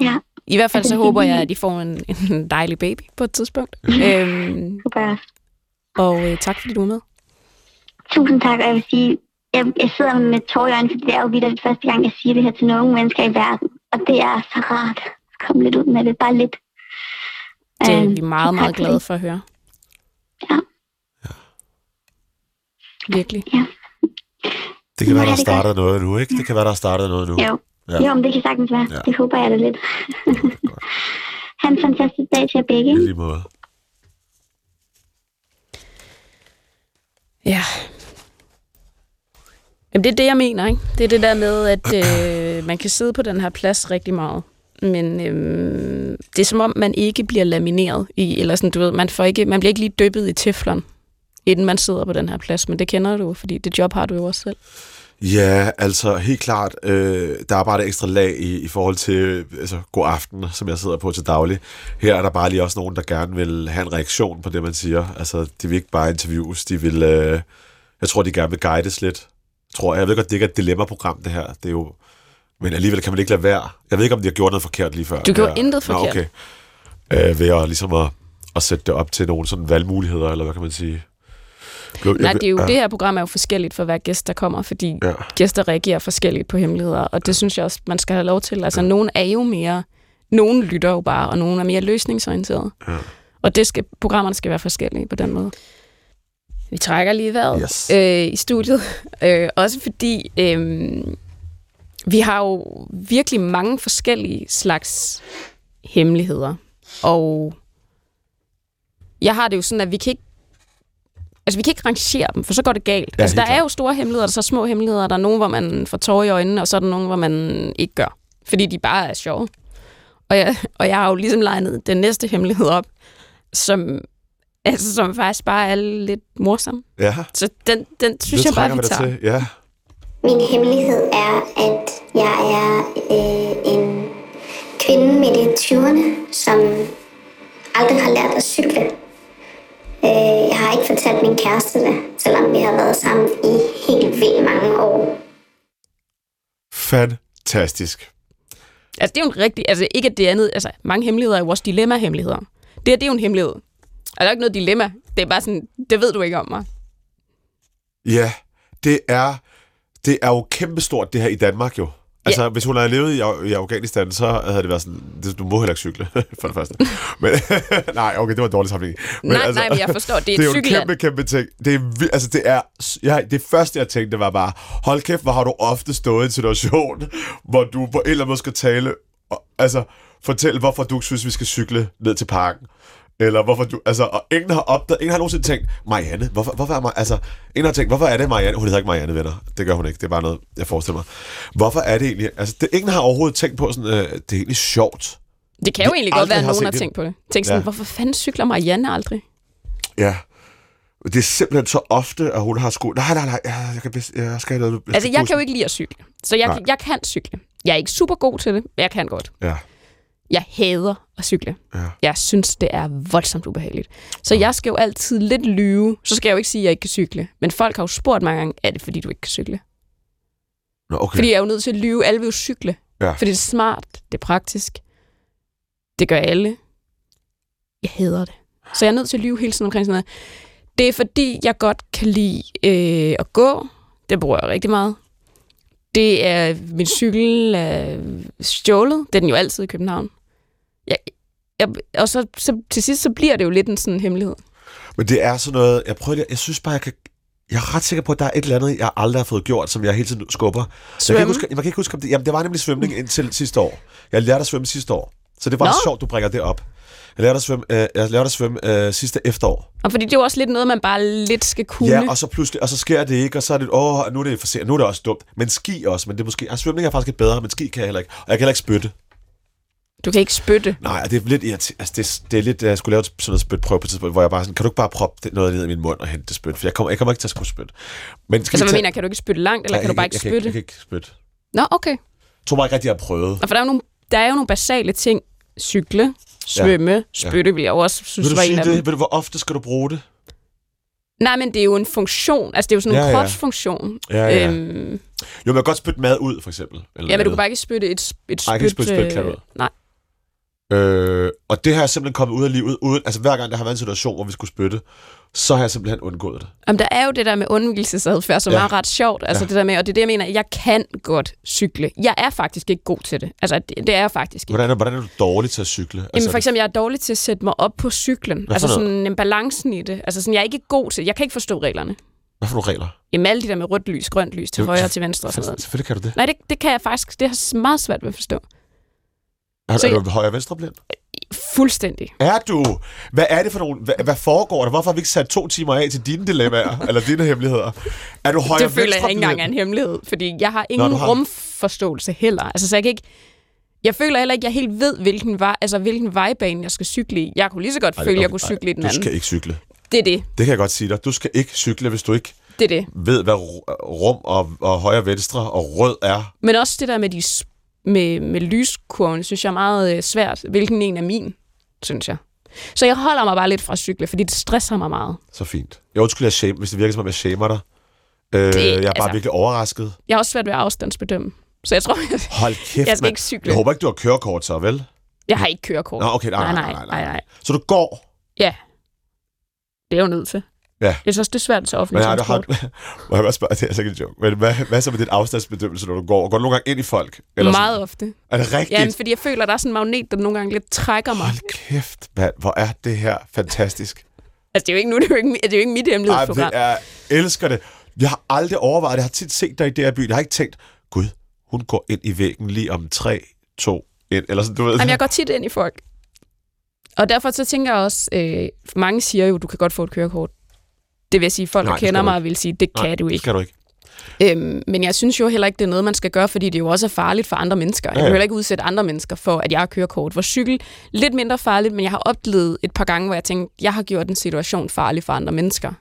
ja. I hvert fald så håber er jeg, at I får en, en dejlig baby på et tidspunkt. øhm, og øh, tak fordi du var med. Tusind tak, og jeg vil sige, jeg, jeg sidder med tårer i øjnene, fordi det er jo videre første gang, jeg siger det her til nogle mennesker i verden. Og det er så rart at komme lidt ud med det, bare lidt. Det er Øhm, vi meget, meget glade for at høre. Ja. Virkelig. Det kan være, Ja, der det gør startede noget nu, ikke? Det kan være, der startede noget nu. Jo. Ja. Jo, men det kan sagtens være. Ja. Det håber jeg da lidt. Ha' en fantastisk dag til jer begge. I lige måde. Ja. Jamen, det er det, jeg mener, ikke? Det er det der med, at øh, man kan sidde på den her plads rigtig meget. Men øh, det er som om, man ikke bliver lamineret i, eller sådan, du ved, man, får ikke, man bliver ikke lige dyppet i teflon, inden man sidder på den her plads. Men det kender du, fordi det job har du jo også selv. Ja, altså helt klart, øh, der er bare et ekstra lag i, i forhold til øh, altså, god aften, som jeg sidder på til daglig. Her er der bare lige også nogen, der gerne vil have en reaktion på det, man siger. Altså, de vil ikke bare interviews, de vil, øh, jeg tror, de gerne vil guides lidt. Tror jeg. jeg ved godt, det ikke er et dilemma-program, det her. Det er jo, men alligevel kan man ikke lade være. Jeg ved ikke, om de har gjort noget forkert lige før. Du gjorde Ja. intet forkert. Nå, okay. Øh, ved at, ligesom at, at sætte det op til nogle sådan valgmuligheder, eller hvad kan man sige? Jeg, Nej, det er jo, ja, det her program er jo forskelligt for hver gæst, der kommer, fordi Ja. gæster reagerer forskelligt på hemmeligheder, og det synes jeg også, man skal have lov til. Altså, nogen er jo mere, nogen lytter jo bare, og nogen er mere løsningsorienterede. Ja. Og det skal, programmerne skal være forskellige på den måde. Vi trækker lige vejret Yes. øh, i studiet, øh, også fordi øh, vi har jo virkelig mange forskellige slags hemmeligheder, og jeg har det jo sådan, at vi kan ikke Altså, vi kan ikke rangere dem, for så går det galt. Ja, altså, der helt er klart. jo store hemmeligheder, der er så små hemmeligheder. Der er nogle, hvor man får tårer i øjnene, og så er der nogle, hvor man ikke gør. Fordi de bare er sjove. Og jeg, og jeg har jo ligesom legnet den næste hemmelighed op, som, altså, som faktisk bare er lidt morsom. Ja, Så den, den synes det jeg bare, vi tager. til. Ja. Min hemmelighed er, at jeg er øh, en kvinde midt i 20'erne, som aldrig har lært at cykle. Øh, jeg har ikke fortalt min kæreste det, selvom vi har været sammen i helt vildt mange år. Fantastisk. Altså, det er jo en rigtig... Altså, ikke at det andet... Altså, mange hemmeligheder er jo også dilemma-hemmeligheder. Det her, det er jo en hemmelighed. Altså, der er ikke noget dilemma. Det er bare sådan, det ved du ikke om mig. Ja, det er, det er jo kæmpestort, det her i Danmark jo. Altså, Ja. hvis hun havde levet i, i Afghanistan, så havde det været sådan, du må heller ikke cykle, for det første. Men, nej, okay, det var en dårlig sammenligning. Men Nej, nej, men jeg forstår, det er et det er jo en kæmpe, kæmpe ting. Det er, altså, det er, jeg, det første, jeg tænkte, var bare, hold kæft, hvor har du ofte stået i en situation, hvor du på en eller anden måde skal tale, og, altså, fortælle, hvorfor du synes, vi skal cykle ned til parken. Eller hvorfor du, altså, og ingen har opdaget, ingen har nogensinde tænkt, Marianne, hvorfor, hvorfor er Mar- altså, ingen har tænkt, hvorfor er det Marianne, hun hedder ikke Marianne, venner, det gør hun ikke, det er bare noget, jeg forestiller mig. Hvorfor er det egentlig, altså, det, ingen har overhovedet tænkt på sådan, øh, det er egentlig sjovt. Det kan jo egentlig godt være, at nogen har det. tænkt på det. Tænk sådan, Ja. hvorfor fanden cykler Marianne aldrig? Ja. Det er simpelthen så ofte, at hun har sko. Nej, nej, nej, jeg, jeg, kan, jeg skal have noget. Altså, jeg kan jo ikke lide at cykle. Så jeg, Nej. jeg kan cykle. Jeg er ikke super god til det, men jeg kan godt. Ja, Jeg hader at cykle. ja. Jeg synes, det er voldsomt ubehageligt. Så jeg skal jo altid lidt lyve. Så skal jeg jo ikke sige, at jeg ikke kan cykle. Men folk har jo spurgt mange gange, er det fordi, du ikke kan cykle? Nå, okay. Fordi jeg er jo nødt til at lyve. Alle vil jo cykle. Ja. Fordi det er smart, det er praktisk. Det gør alle. Jeg hader det. Så jeg er nødt til at lyve hele tiden omkring sådan noget. Det er fordi, jeg godt kan lide øh, at gå. Det bruger jeg rigtig meget. Det er min cykel er stjålet. Det er den jo altid i København. Jeg, jeg, og så, så til sidst, så bliver det jo lidt en sådan hemmelighed. Men det er sådan noget, jeg prøver det, jeg synes bare, jeg kan, jeg er ret sikker på, at der er et eller andet, jeg aldrig har fået gjort, som jeg hele tiden skubber. Jeg kan, ikke huske, jeg kan ikke huske, om det, jamen, det var nemlig svømning indtil sidste år. Jeg lærte at svømme sidste år. Så det var Nå. sjovt, du bringer det op. Jeg lærte at svømme, øh, jeg lærte at svømme øh, sidste efterår. Og fordi det er jo også lidt noget, man bare lidt skal kunne. Ja, og så pludselig, og så sker det ikke, og så er det, åh, nu er det for sent, nu er det også dumt. Men ski også, men det er måske, altså, svømning er faktisk lidt bedre, men ski kan jeg heller ikke. Og jeg kan heller ikke spytte. Du kan ikke spytte. Nej, det er lidt irriterende. Altså, det, det er lidt, jeg skulle lave sådan noget spytprøve på et tidspunkt, hvor jeg bare sådan, kan du ikke bare proppe noget ned i min mund og hente det spyt? For jeg kommer, jeg kommer ikke til at skulle spytte. Men skal Altså, hvad tage- mener, kan du ikke spytte langt, eller Nej, kan du jeg bare ikke jeg, spytte? Jeg, kan ikke spytte. Nå, okay. Jeg tror bare ikke rigtig, jeg har prøvet. Og for der er jo nogle, der er jo nogle basale ting. Cykle, svømme, ja. spytte, vil jeg også synes Vil du var en sige af det? dem. Ved du, hvor ofte skal du bruge det? Nej, men det er jo en funktion. Altså, det er jo sådan en Ja, ja, ja. kropsfunktion. Ja, ja. Øhm, Jo, jeg kan godt spytte mad ud, for eksempel. Eller ja, men du kan bare ikke spytte et, et spyt... Ej, jeg kan ikke spytte spytklat øh. Nej. Øh, og det har jeg simpelthen kommet ud af livet, uden, altså hver gang der har været en situation, hvor vi skulle spytte, så har jeg simpelthen undgået det. Jamen, der er jo det der med undvigelsesadfærd, som Ja. er ret sjovt. Altså, Ja. det der med, og det er det, jeg mener, jeg kan godt cykle. Jeg er faktisk ikke god til det. Altså, det, det er jeg faktisk ikke. Hvordan er, hvordan er du dårlig til at cykle? Jamen Altså, for eksempel, jeg er dårlig til at sætte mig op på cyklen. Altså noget? sådan en balancen i det. Altså sådan, jeg er ikke god til Jeg kan ikke forstå reglerne. Hvad for nogle regler? Jamen alle de der med rødt lys, grønt lys til Jo, højre og til venstre og sådan noget. Selvfølgelig kan du det. Nej, det, det kan jeg faktisk. Det har meget svært ved at forstå. Er, Så er du højre og venstre blind? Fuldstændig. Er du? Hvad er det for nogle... Hvad, hvad foregår der? Hvorfor har vi ikke sat to timer af til dine dilemmaer? eller dine hemmeligheder? Er du højre det føler jeg ikke engang er en hemmelighed, fordi jeg har ingen du har- rumforståelse heller. Altså, så jeg kan ikke... Jeg føler heller ikke, at jeg helt ved, hvilken, vej, altså, hvilken vejbane jeg skal cykle i. Jeg kunne lige så godt Ej, føle, at jeg kunne ej, cykle i den Du anden. skal ikke cykle. Det er det. Det kan jeg godt sige dig. Du skal ikke cykle, hvis du ikke Det er det. ved, hvad ru- rum og, og højre og venstre og rød er. Men også det der med, de, med, med lyskurven, synes jeg er meget øh, svært. Hvilken en er min, synes jeg. Så jeg holder mig bare lidt fra at cykle, fordi det stresser mig meget. Så fint. Jeg undskylder, jeg shame, hvis det virker som om, jeg shamer dig. Øh, Det- jeg er bare altså- virkelig overrasket. Jeg har også svært ved at afstandsbedømme. Så jeg tror, jeg, Hold kæft, jeg skal mand. ikke cykle. Jeg håber ikke, du har kørekort så, vel? Jeg har ikke kørekort. Nå, okay, nej, nej, nej, nej, nej, nej. Så du går? Ja. Det er jo nødt til. Ja. Jeg synes også, det er svært til offentlig Men du transport. har, må jeg bare spørge, det er altså ikke en joke, men hvad, hvad så med din afstandsbedømmelse, når du går? Går du nogle gange ind i folk? Eller Meget sådan? ofte. Er det rigtigt? Jamen, fordi jeg føler, at der er sådan en magnet, der nogle gange lidt trækker mig. Hold kæft, mand. Hvor er det her fantastisk. Altså, det er jo ikke, nu, det er jo ikke, det er jo ikke mit Ej, hemmelighedsprogram. det er, elsker det. Jeg har aldrig overvejet det. Jeg har tit set dig i det her by. Jeg har ikke tænkt, gud, hun går ind i væggen lige om 3, 2, 1. Eller sådan, du ved. Jamen, jeg går tit ind i folk. Og derfor så tænker jeg også, øh, mange siger jo, du kan godt få et kørekort. Det vil sige, folk, Nej, der det kender mig, ikke. vil sige, det Nej, kan du det ikke. skal du ikke. Øhm, men jeg synes jo heller ikke, det er noget, man skal gøre, fordi det jo også er farligt for andre mennesker. Jeg Ja, vil ja. heller ikke udsætte andre mennesker for, at jeg har kørekort. Hvor cykel lidt mindre farligt, men jeg har oplevet et par gange, hvor jeg tænkte, jeg har gjort en situation farlig for andre mennesker.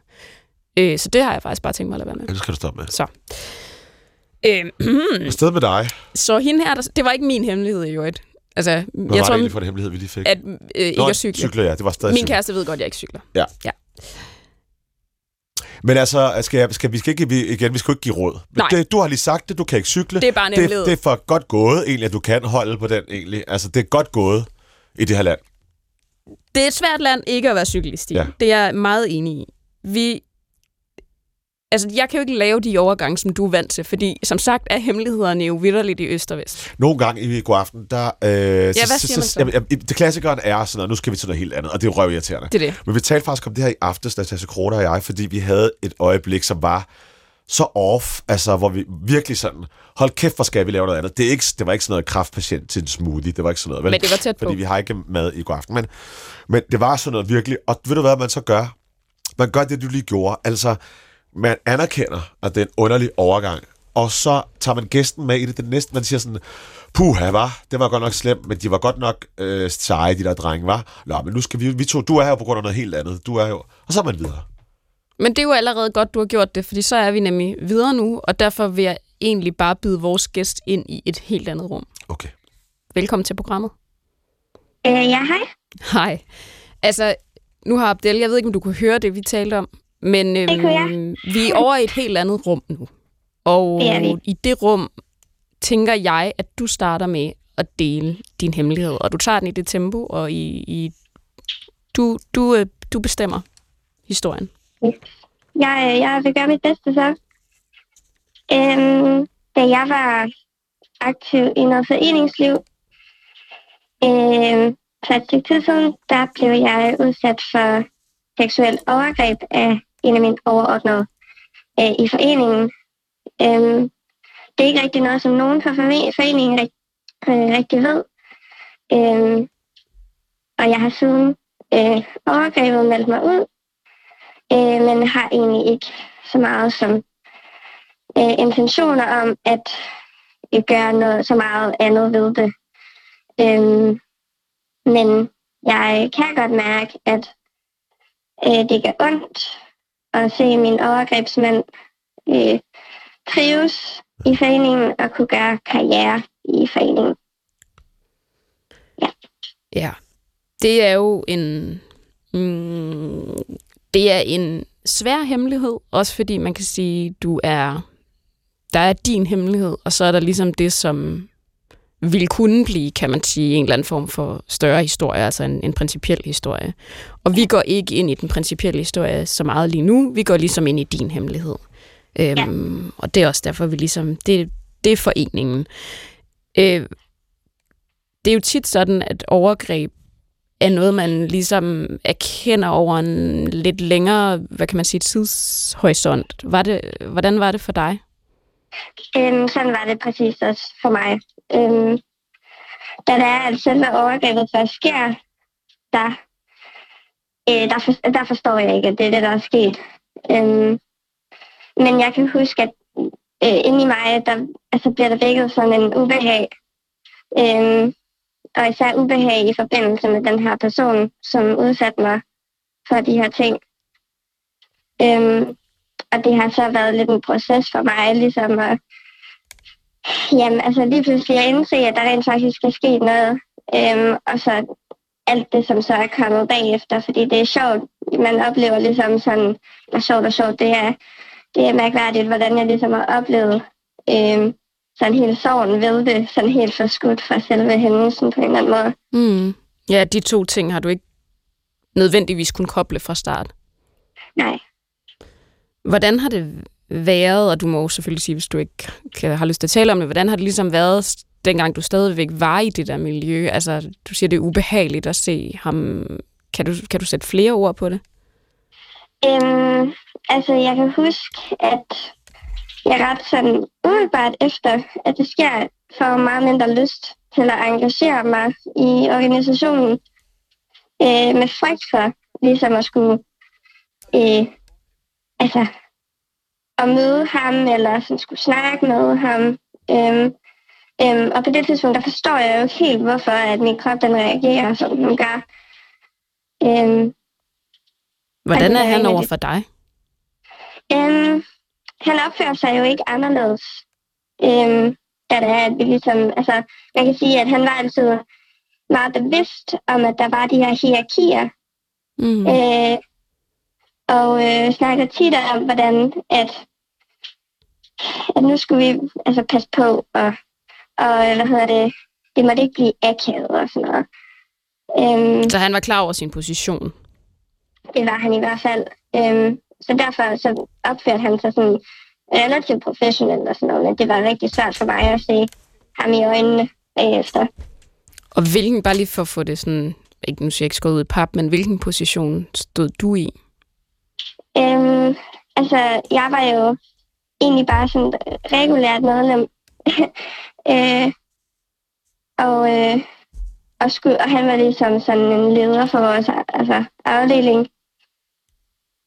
Øh, så det har jeg faktisk bare tænkt mig at lade være med. Ja, det skal du stoppe med. Så. Øhm, Afsted med dig. så hende her, der, det var ikke min hemmelighed i øvrigt. Altså, Hvad jeg var tror, det egentlig for en hemmelighed, vi lige fik? at øh, ikke Nå, at cykle. cykler, ja. Det var stadig Min cykler. kæreste ved godt, at jeg ikke cykler. Ja. Ja. Men altså, skal, jeg, skal vi skal ikke, vi, igen, vi skal ikke give råd. Nej. Det, du har lige sagt det, du kan ikke cykle. Det er bare det, det er for godt gået, egentlig, at du kan holde på den, egentlig. Altså, det er godt gået i det her land. Det er et svært land ikke at være cyklist i. Ja. Det er jeg meget enig i. Vi... Altså, jeg kan jo ikke lave de overgange, som du er vant til, fordi som sagt er hemmelighederne jo vidderligt i øst og vest. Nogle gange i god aften, der... Øh, ja, hvad siger man så? Jamen, jamen, det klassikeren er sådan noget, nu skal vi til noget helt andet, og det er jo røvirriterende. Det er det. Men vi talte faktisk om det her i aftes, Natasha Kroner og jeg, fordi vi havde et øjeblik, som var så off, altså hvor vi virkelig sådan, hold kæft, hvor skal vi lave noget andet. Det, er ikke, det var ikke sådan noget kraftpatient til en smoothie, det var ikke sådan noget, vel? Men det var tæt på. Fordi vi har ikke mad i god aften, men, men det var sådan noget virkelig, og ved du hvad man så gør? Man gør det, du lige gjorde, altså man anerkender, at det er en underlig overgang, og så tager man gæsten med i det, det næste, man siger sådan, puha, var, det var godt nok slemt, men de var godt nok øh, seje, de der drenge, var. Nå, men nu skal vi, vi to, du er her på grund af noget helt andet, du er jo, og så er man videre. Men det er jo allerede godt, du har gjort det, fordi så er vi nemlig videre nu, og derfor vil jeg egentlig bare byde vores gæst ind i et helt andet rum. Okay. Velkommen til programmet. Øh, ja, hej. Hej. Altså, nu har Abdel, jeg ved ikke, om du kunne høre det, vi talte om, men øhm, vi er over i et helt andet rum nu. Og Det i det rum tænker jeg, at du starter med at dele din hemmelighed, og du tager den i det tempo, og i, i du, du, øh, du bestemmer historien. Jeg, øh, jeg vil gøre mit bedste så. Øhm, da jeg var aktiv i noget foreningsliv, øhm, for et stykke tid siden, der blev jeg udsat for seksuelt overgreb af en af mine overordnede øh, i foreningen. Øhm, det er ikke rigtig noget, som nogen fra foreningen rigt, øh, rigtig ved. Øhm, og jeg har siden øh, overgrebet meldt mig ud, øh, men har egentlig ikke så meget som øh, intentioner om at øh, gøre noget så meget andet ved det. Øhm, men jeg kan godt mærke, at øh, det gør ondt at se min overgrebsmand øh, trives i foreningen og kunne gøre karriere i foreningen. Ja. Det er jo en... Mm, det er en svær hemmelighed, også fordi man kan sige, du er... Der er din hemmelighed, og så er der ligesom det, som vil kunne blive, kan man sige, en eller anden form for større historie, altså en, en principiel historie. Og vi går ikke ind i den principielle historie så meget lige nu, vi går ligesom ind i din hemmelighed. Øhm, Og det er også derfor, vi ligesom, det, det er foreningen. Øh, det er jo tit sådan, at overgreb er noget, man ligesom erkender over en lidt længere, hvad kan man sige, tidshorisont. Var det, hvordan var det for dig? Øhm, sådan var det præcis også for mig. Øhm, da det er, altså at selve overgrebet først sker, der, øh, der, for, der forstår jeg ikke, at det er det, der er sket. Øhm, men jeg kan huske, at øh, inde i mig, der altså, bliver der vækket sådan en ubehag. Øhm, og især ubehag i forbindelse med den her person, som udsatte mig for de her ting. Øhm, og det har så været lidt en proces for mig, ligesom at jamen, altså lige pludselig at indse, at der rent faktisk skal ske noget. Øhm, og så alt det, som så er kommet bagefter, fordi det er sjovt. Man oplever ligesom sådan, og sjovt og sjovt, det er, det er mærkværdigt, hvordan jeg ligesom har oplevet øhm, sådan hele sorgen ved det, sådan helt forskudt fra selve hændelsen på en eller anden måde. Mm. Ja, de to ting har du ikke nødvendigvis kun koble fra start. Nej. Hvordan har det været, og du må jo selvfølgelig sige, hvis du ikke kan, har lyst til at tale om det, hvordan har det ligesom været, dengang du stadigvæk var i det der miljø? Altså, du siger, det er ubehageligt at se ham. Kan du, kan du sætte flere ord på det? Øhm, altså, jeg kan huske, at jeg ret sådan umiddelbart efter, at det sker, får meget mindre lyst til at engagere mig i organisationen øh, med frygt for ligesom at skulle øh, altså, at møde ham, eller sådan skulle snakke med ham. Øhm, øhm, og på det tidspunkt, der forstår jeg jo ikke helt, hvorfor at min krop den reagerer, som den gør. Øhm, Hvordan er han er over for dig? øhm, han opfører sig jo ikke anderledes, øhm, da det er, at vi ligesom, altså, man kan sige, at han var altid meget bevidst om, at der var de her hierarkier, Mm. Øh, og øh, snakker tit om, hvordan at, at nu skulle vi altså passe på, og, og hvad hedder det, det måtte ikke blive akavet og sådan noget. Øhm, Så han var klar over sin position. det var han i hvert fald. Øhm, så derfor så opførte han sig sådan relativt professionelt og sådan noget, men det var rigtig svært for mig at se ham i øjnene bagefter. Og hvilken, bare lige for at få det sådan, ikke nu siger jeg ikke skåret ud i pap, men hvilken position stod du i? Øhm, altså, jeg var jo egentlig bare sådan regulært medlem. øh, og, øh, og, skulle, og han var ligesom sådan en leder for vores altså, afdeling.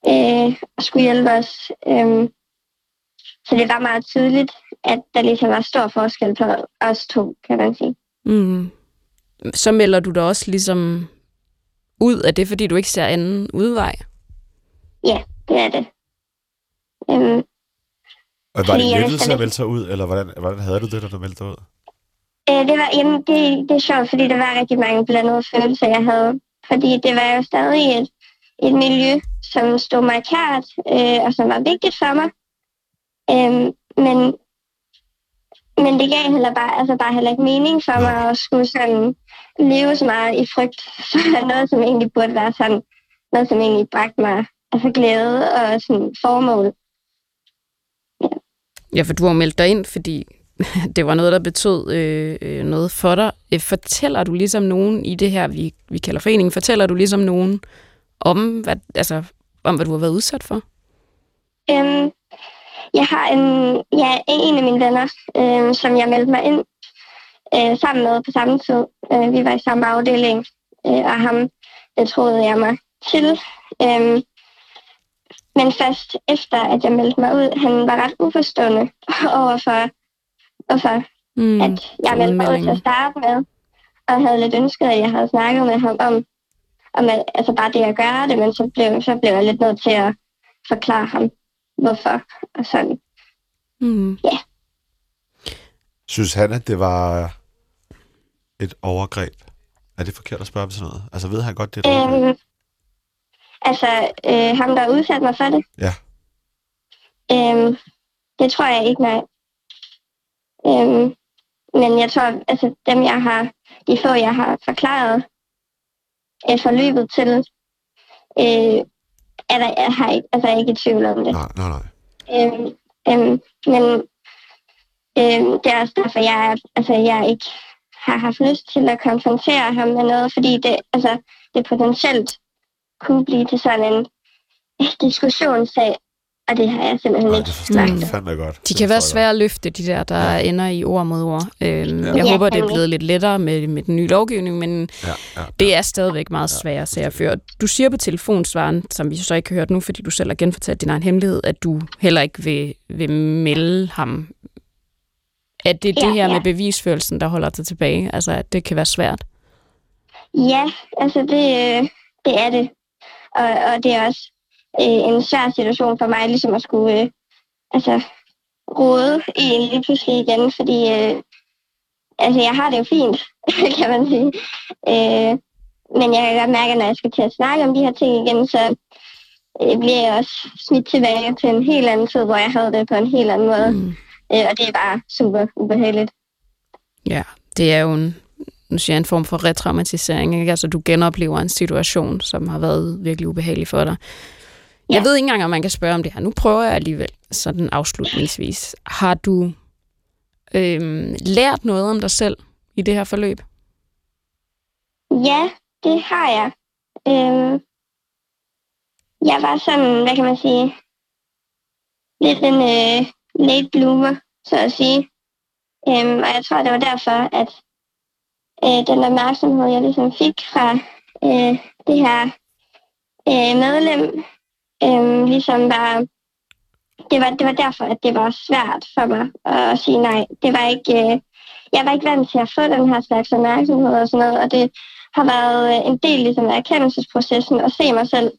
Øh, og skulle hjælpe os. Øh, så det var meget tydeligt, at der ligesom var stor forskel på os to, kan man sige. Mm. Så melder du dig også ligesom ud af det, fordi du ikke ser anden udvej. Ja, det er det. Øhm, Og var det lettelse at melde sig ud, eller hvordan, hvordan havde du det, da du meldte dig ud? Øh, det, var, jamen, det, det er sjovt, fordi der var rigtig mange blandede følelser, jeg havde. Fordi det var jo stadig et, et miljø, som stod mig kært, øh, og som var vigtigt for mig. Øh, men, men det gav heller bare, altså bare heller ikke mening for mig at skulle sådan leve så meget i frygt for noget, som egentlig burde være sådan, noget, som egentlig bragte mig altså glæde og sådan formål. Ja, for du har meldt dig ind, fordi det var noget, der betød øh, øh, noget for dig. Øh, Fortæller du ligesom nogen i det her, vi, vi kalder foreningen, fortæller du ligesom nogen om, hvad, altså, om, hvad du har været udsat for? Øhm, jeg har en, ja, en af mine venner, øhm, som jeg meldte mig ind øh, sammen med på samme tid. Øh, vi var i samme afdeling, øh, og ham det troede jeg mig til. Øhm, men først efter, at jeg meldte mig ud, han var ret uforstående overfor, hvorfor Mm. at jeg meldte mig ud til at starte med, og havde lidt ønsket, at jeg havde snakket med ham om, om at, altså bare det at gøre det, men så blev, så blev jeg lidt nødt til at forklare ham, hvorfor og sådan. Mm. Synes han, at det var et overgreb? Er det forkert at spørge om sådan noget? Altså ved han godt, det er et overgreb? Altså, øh, ham, der udsatte mig for det? Ja. Øhm, det tror jeg ikke, nej. Øhm, men jeg tror, altså dem, jeg har, de få, jeg har forklaret øh, forløbet til, øh, er der, jeg har ikke, altså, jeg er ikke i tvivl om det. Nej, nej, nej. Øhm, øhm, men øhm, det er også derfor, jeg, er- altså, jeg ikke har haft lyst til at konfrontere ham med noget, fordi det, altså, det potentielt kunne blive til sådan en diskussionssag, og det har jeg simpelthen Nej, ikke jeg Mm. fandme godt. De Det kan være svære at løfte, de der, der ja. ender i ord mod ord. Øhm, Ja. Jeg Ja, håber, det er blevet lidt lettere med, med den nye lovgivning, men godt. Ja, ja. det er stadigvæk meget se at føre. Du siger på telefonsvaren, som vi så ikke har hørt nu, fordi du selv har genfortalt din egen hemmelighed, at du heller ikke vil, vil melde ham. At det er Ja, det her ja. med bevisførelsen, der holder dig tilbage. Altså, at det kan være svært. Ja, altså det, øh, det er det. Og, og det er også øh, en svær situation for mig, ligesom at skulle øh, altså, rode i en lige pludselig igen, fordi øh, altså, jeg har det jo fint, kan man sige. Øh, men jeg kan godt mærke, at når jeg skal til at snakke om de her ting igen, så øh, bliver jeg også smidt tilbage til en helt anden tid, hvor jeg havde det på en helt anden måde. Mm. Øh, og det er bare super ubehageligt. Ja, det er jo en, nu siger jeg, en form for retraumatisering. Ikke? Altså, du genoplever en situation, som har været virkelig ubehagelig for dig. Jeg Ja. ved ikke engang, om man kan spørge om det her. Nu prøver jeg alligevel sådan afslutningsvis. Har du øhm, lært noget om dig selv i det her forløb? Ja, det har jeg. Øhm, jeg var sådan, hvad kan man sige, lidt en øh, late bloomer, så at sige. Øhm, og jeg tror, det var derfor, at øh, den opmærksomhed, jeg ligesom fik fra øh, det her øh, medlem, øh, ligesom var det, var, det var derfor, at det var svært for mig at sige nej. Det var ikke, øh, jeg var ikke vant til at få den her slags opmærksomhed og sådan noget, og det har været øh, en del ligesom, af erkendelsesprocessen at se mig selv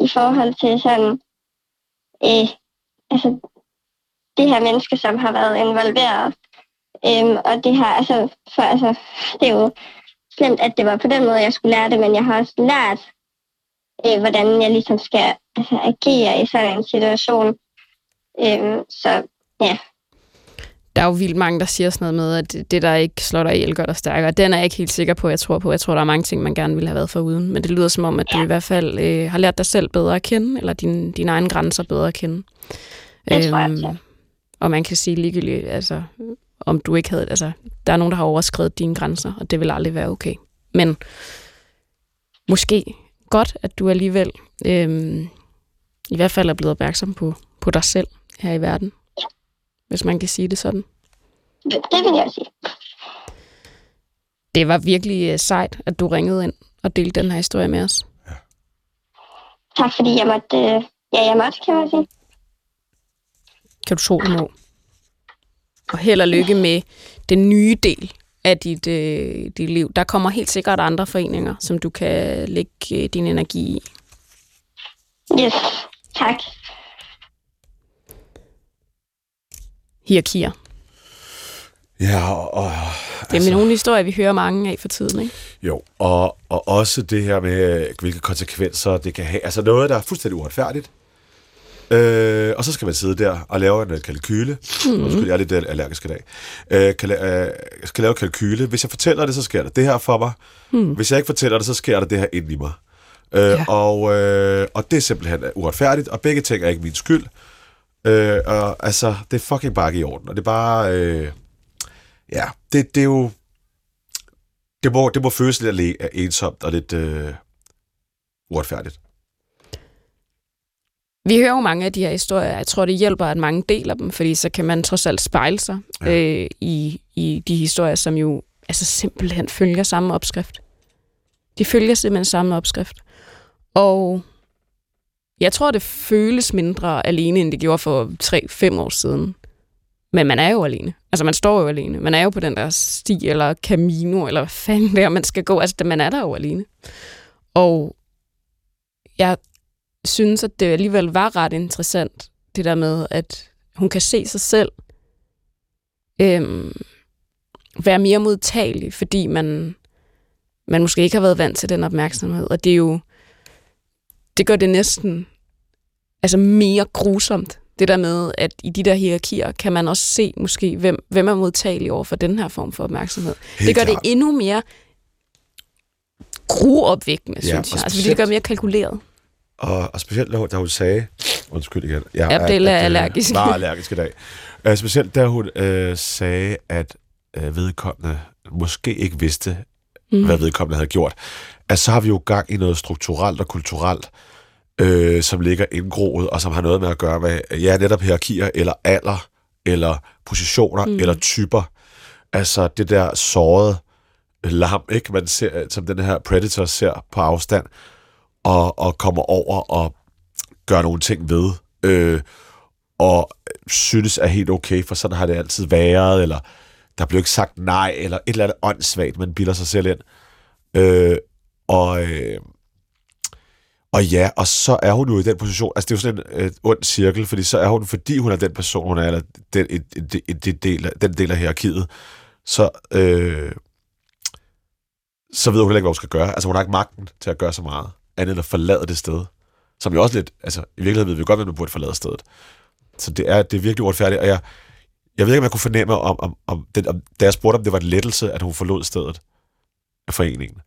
i forhold til sådan, øh, altså, det her menneske, som har været involveret. Øhm, og det her, altså, for, altså, det er jo slemt, at det var på den måde, jeg skulle lære det, men jeg har også lært, øh, hvordan jeg ligesom skal altså, agere i sådan en situation. Øhm, så ja. Der er jo vildt mange, der siger sådan noget med, at det, der ikke slår dig ihjel, gør dig stærkere. Den er jeg ikke helt sikker på, jeg tror på. Jeg tror, der er mange ting, man gerne ville have været for uden. Men det lyder som om, at du i hvert fald øh, har lært dig selv bedre at kende, eller dine, dine egne grænser bedre at kende. Det tror jeg, ja. Og man kan sige ligegyldigt, altså, om du ikke havde... Altså, der er nogen, der har overskrevet dine grænser, og det vil aldrig være okay. Men måske godt, at du alligevel øhm, i hvert fald er blevet opmærksom på, på dig selv her i verden. Hvis man kan sige det sådan. Det, det vil jeg sige. Det var virkelig øh, sejt, at du ringede ind og delte den her historie med os. Tak fordi jeg måtte, øh, ja, jeg måtte, kan man sige. Kan du tro det må. Og held og lykke med den nye del af dit, øh, dit liv. Der kommer helt sikkert andre foreninger, som du kan lægge øh, din energi i. Yes, tak. Hierarkier. Ja, og, og Det er med nogle historier, vi hører mange af for tiden, ikke? Jo, og, og også det her med, hvilke konsekvenser det kan have. Altså noget, der er fuldstændig uretfærdigt. Øh, og så skal man sidde der og lave en øh, kalkyle. Mm. Undskyld, jeg er lidt øh, allergisk i dag. Øh, kan, øh, skal lave kalkyle. Hvis jeg fortæller det, så sker der det her for mig. Mm. Hvis jeg ikke fortæller det, så sker der det her ind i mig. Øh, ja. og, øh, og det er simpelthen uretfærdigt, og begge ting er ikke min skyld. Øh, og altså, det er fucking bare ikke i orden. Og det er bare... Øh, ja, det, det er jo... Det må, det må føles lidt ensomt og lidt øh, uretfærdigt. Vi hører jo mange af de her historier. Jeg tror, det hjælper, at mange deler dem, fordi så kan man trods alt spejle sig ja. øh, i, i de historier, som jo altså simpelthen følger samme opskrift. De følger simpelthen samme opskrift. Og jeg tror, det føles mindre alene, end det gjorde for 3-5 år siden. Men man er jo alene. Altså, man står jo alene. Man er jo på den der sti eller camino, eller hvad fanden det er, man skal gå. Altså, man er der jo alene. Og jeg synes, at det alligevel var ret interessant, det der med, at hun kan se sig selv øhm, være mere modtagelig, fordi man, man måske ikke har været vant til den opmærksomhed. Og det er jo, det gør det næsten altså mere grusomt, det der med, at i de der hierarkier kan man også se måske, hvem, hvem er modtagelig over for den her form for opmærksomhed. Helt det gør klart. det endnu mere gruopvækkende, Ja, synes jeg. Altså, det gør mere kalkuleret. Og, og specielt, da hun- sagde... Undskyld igen. Jeg Ja, det er øh, allergisk. Meget allergisk i dag. Uh, specielt da hun uh, sagde, at uh, vedkommende måske ikke vidste, mm. hvad vedkommende havde gjort. At så har vi jo gang i noget strukturelt og kulturelt, øh, som ligger indgroet, og som har noget med at gøre med, ja, netop hierarkier, eller alder, eller positioner, mm. eller typer. Altså det der sårede lam, ikke? Man ser, som den her Predator ser på afstand, og, og kommer over og gør nogle ting ved, øh, og synes er helt okay, for sådan har det altid været, eller der blev ikke sagt nej, eller et eller andet åndssvagt, man bilder sig selv ind. Øh, og, øh, og ja, og så er hun jo i den position, altså det er jo sådan en øh, ond cirkel, fordi så er hun, fordi hun er den person, hun er, eller den, en, en, en, en del, af- den del af hierarkiet, så, øh, så ved hun heller ikke, hvad hun skal gøre. Altså hun har ikke magten til at gøre så meget, andet end at forlade det sted. Som jo også lidt, altså i virkeligheden ved vi godt, at man burde forlade stedet. Så det er, det er virkelig uretfærdigt, og jeg, jeg ved ikke, om jeg kunne fornemme, om, om, om, den, om, da jeg spurgte, om det var en lettelse, at hun forlod stedet af foreningen.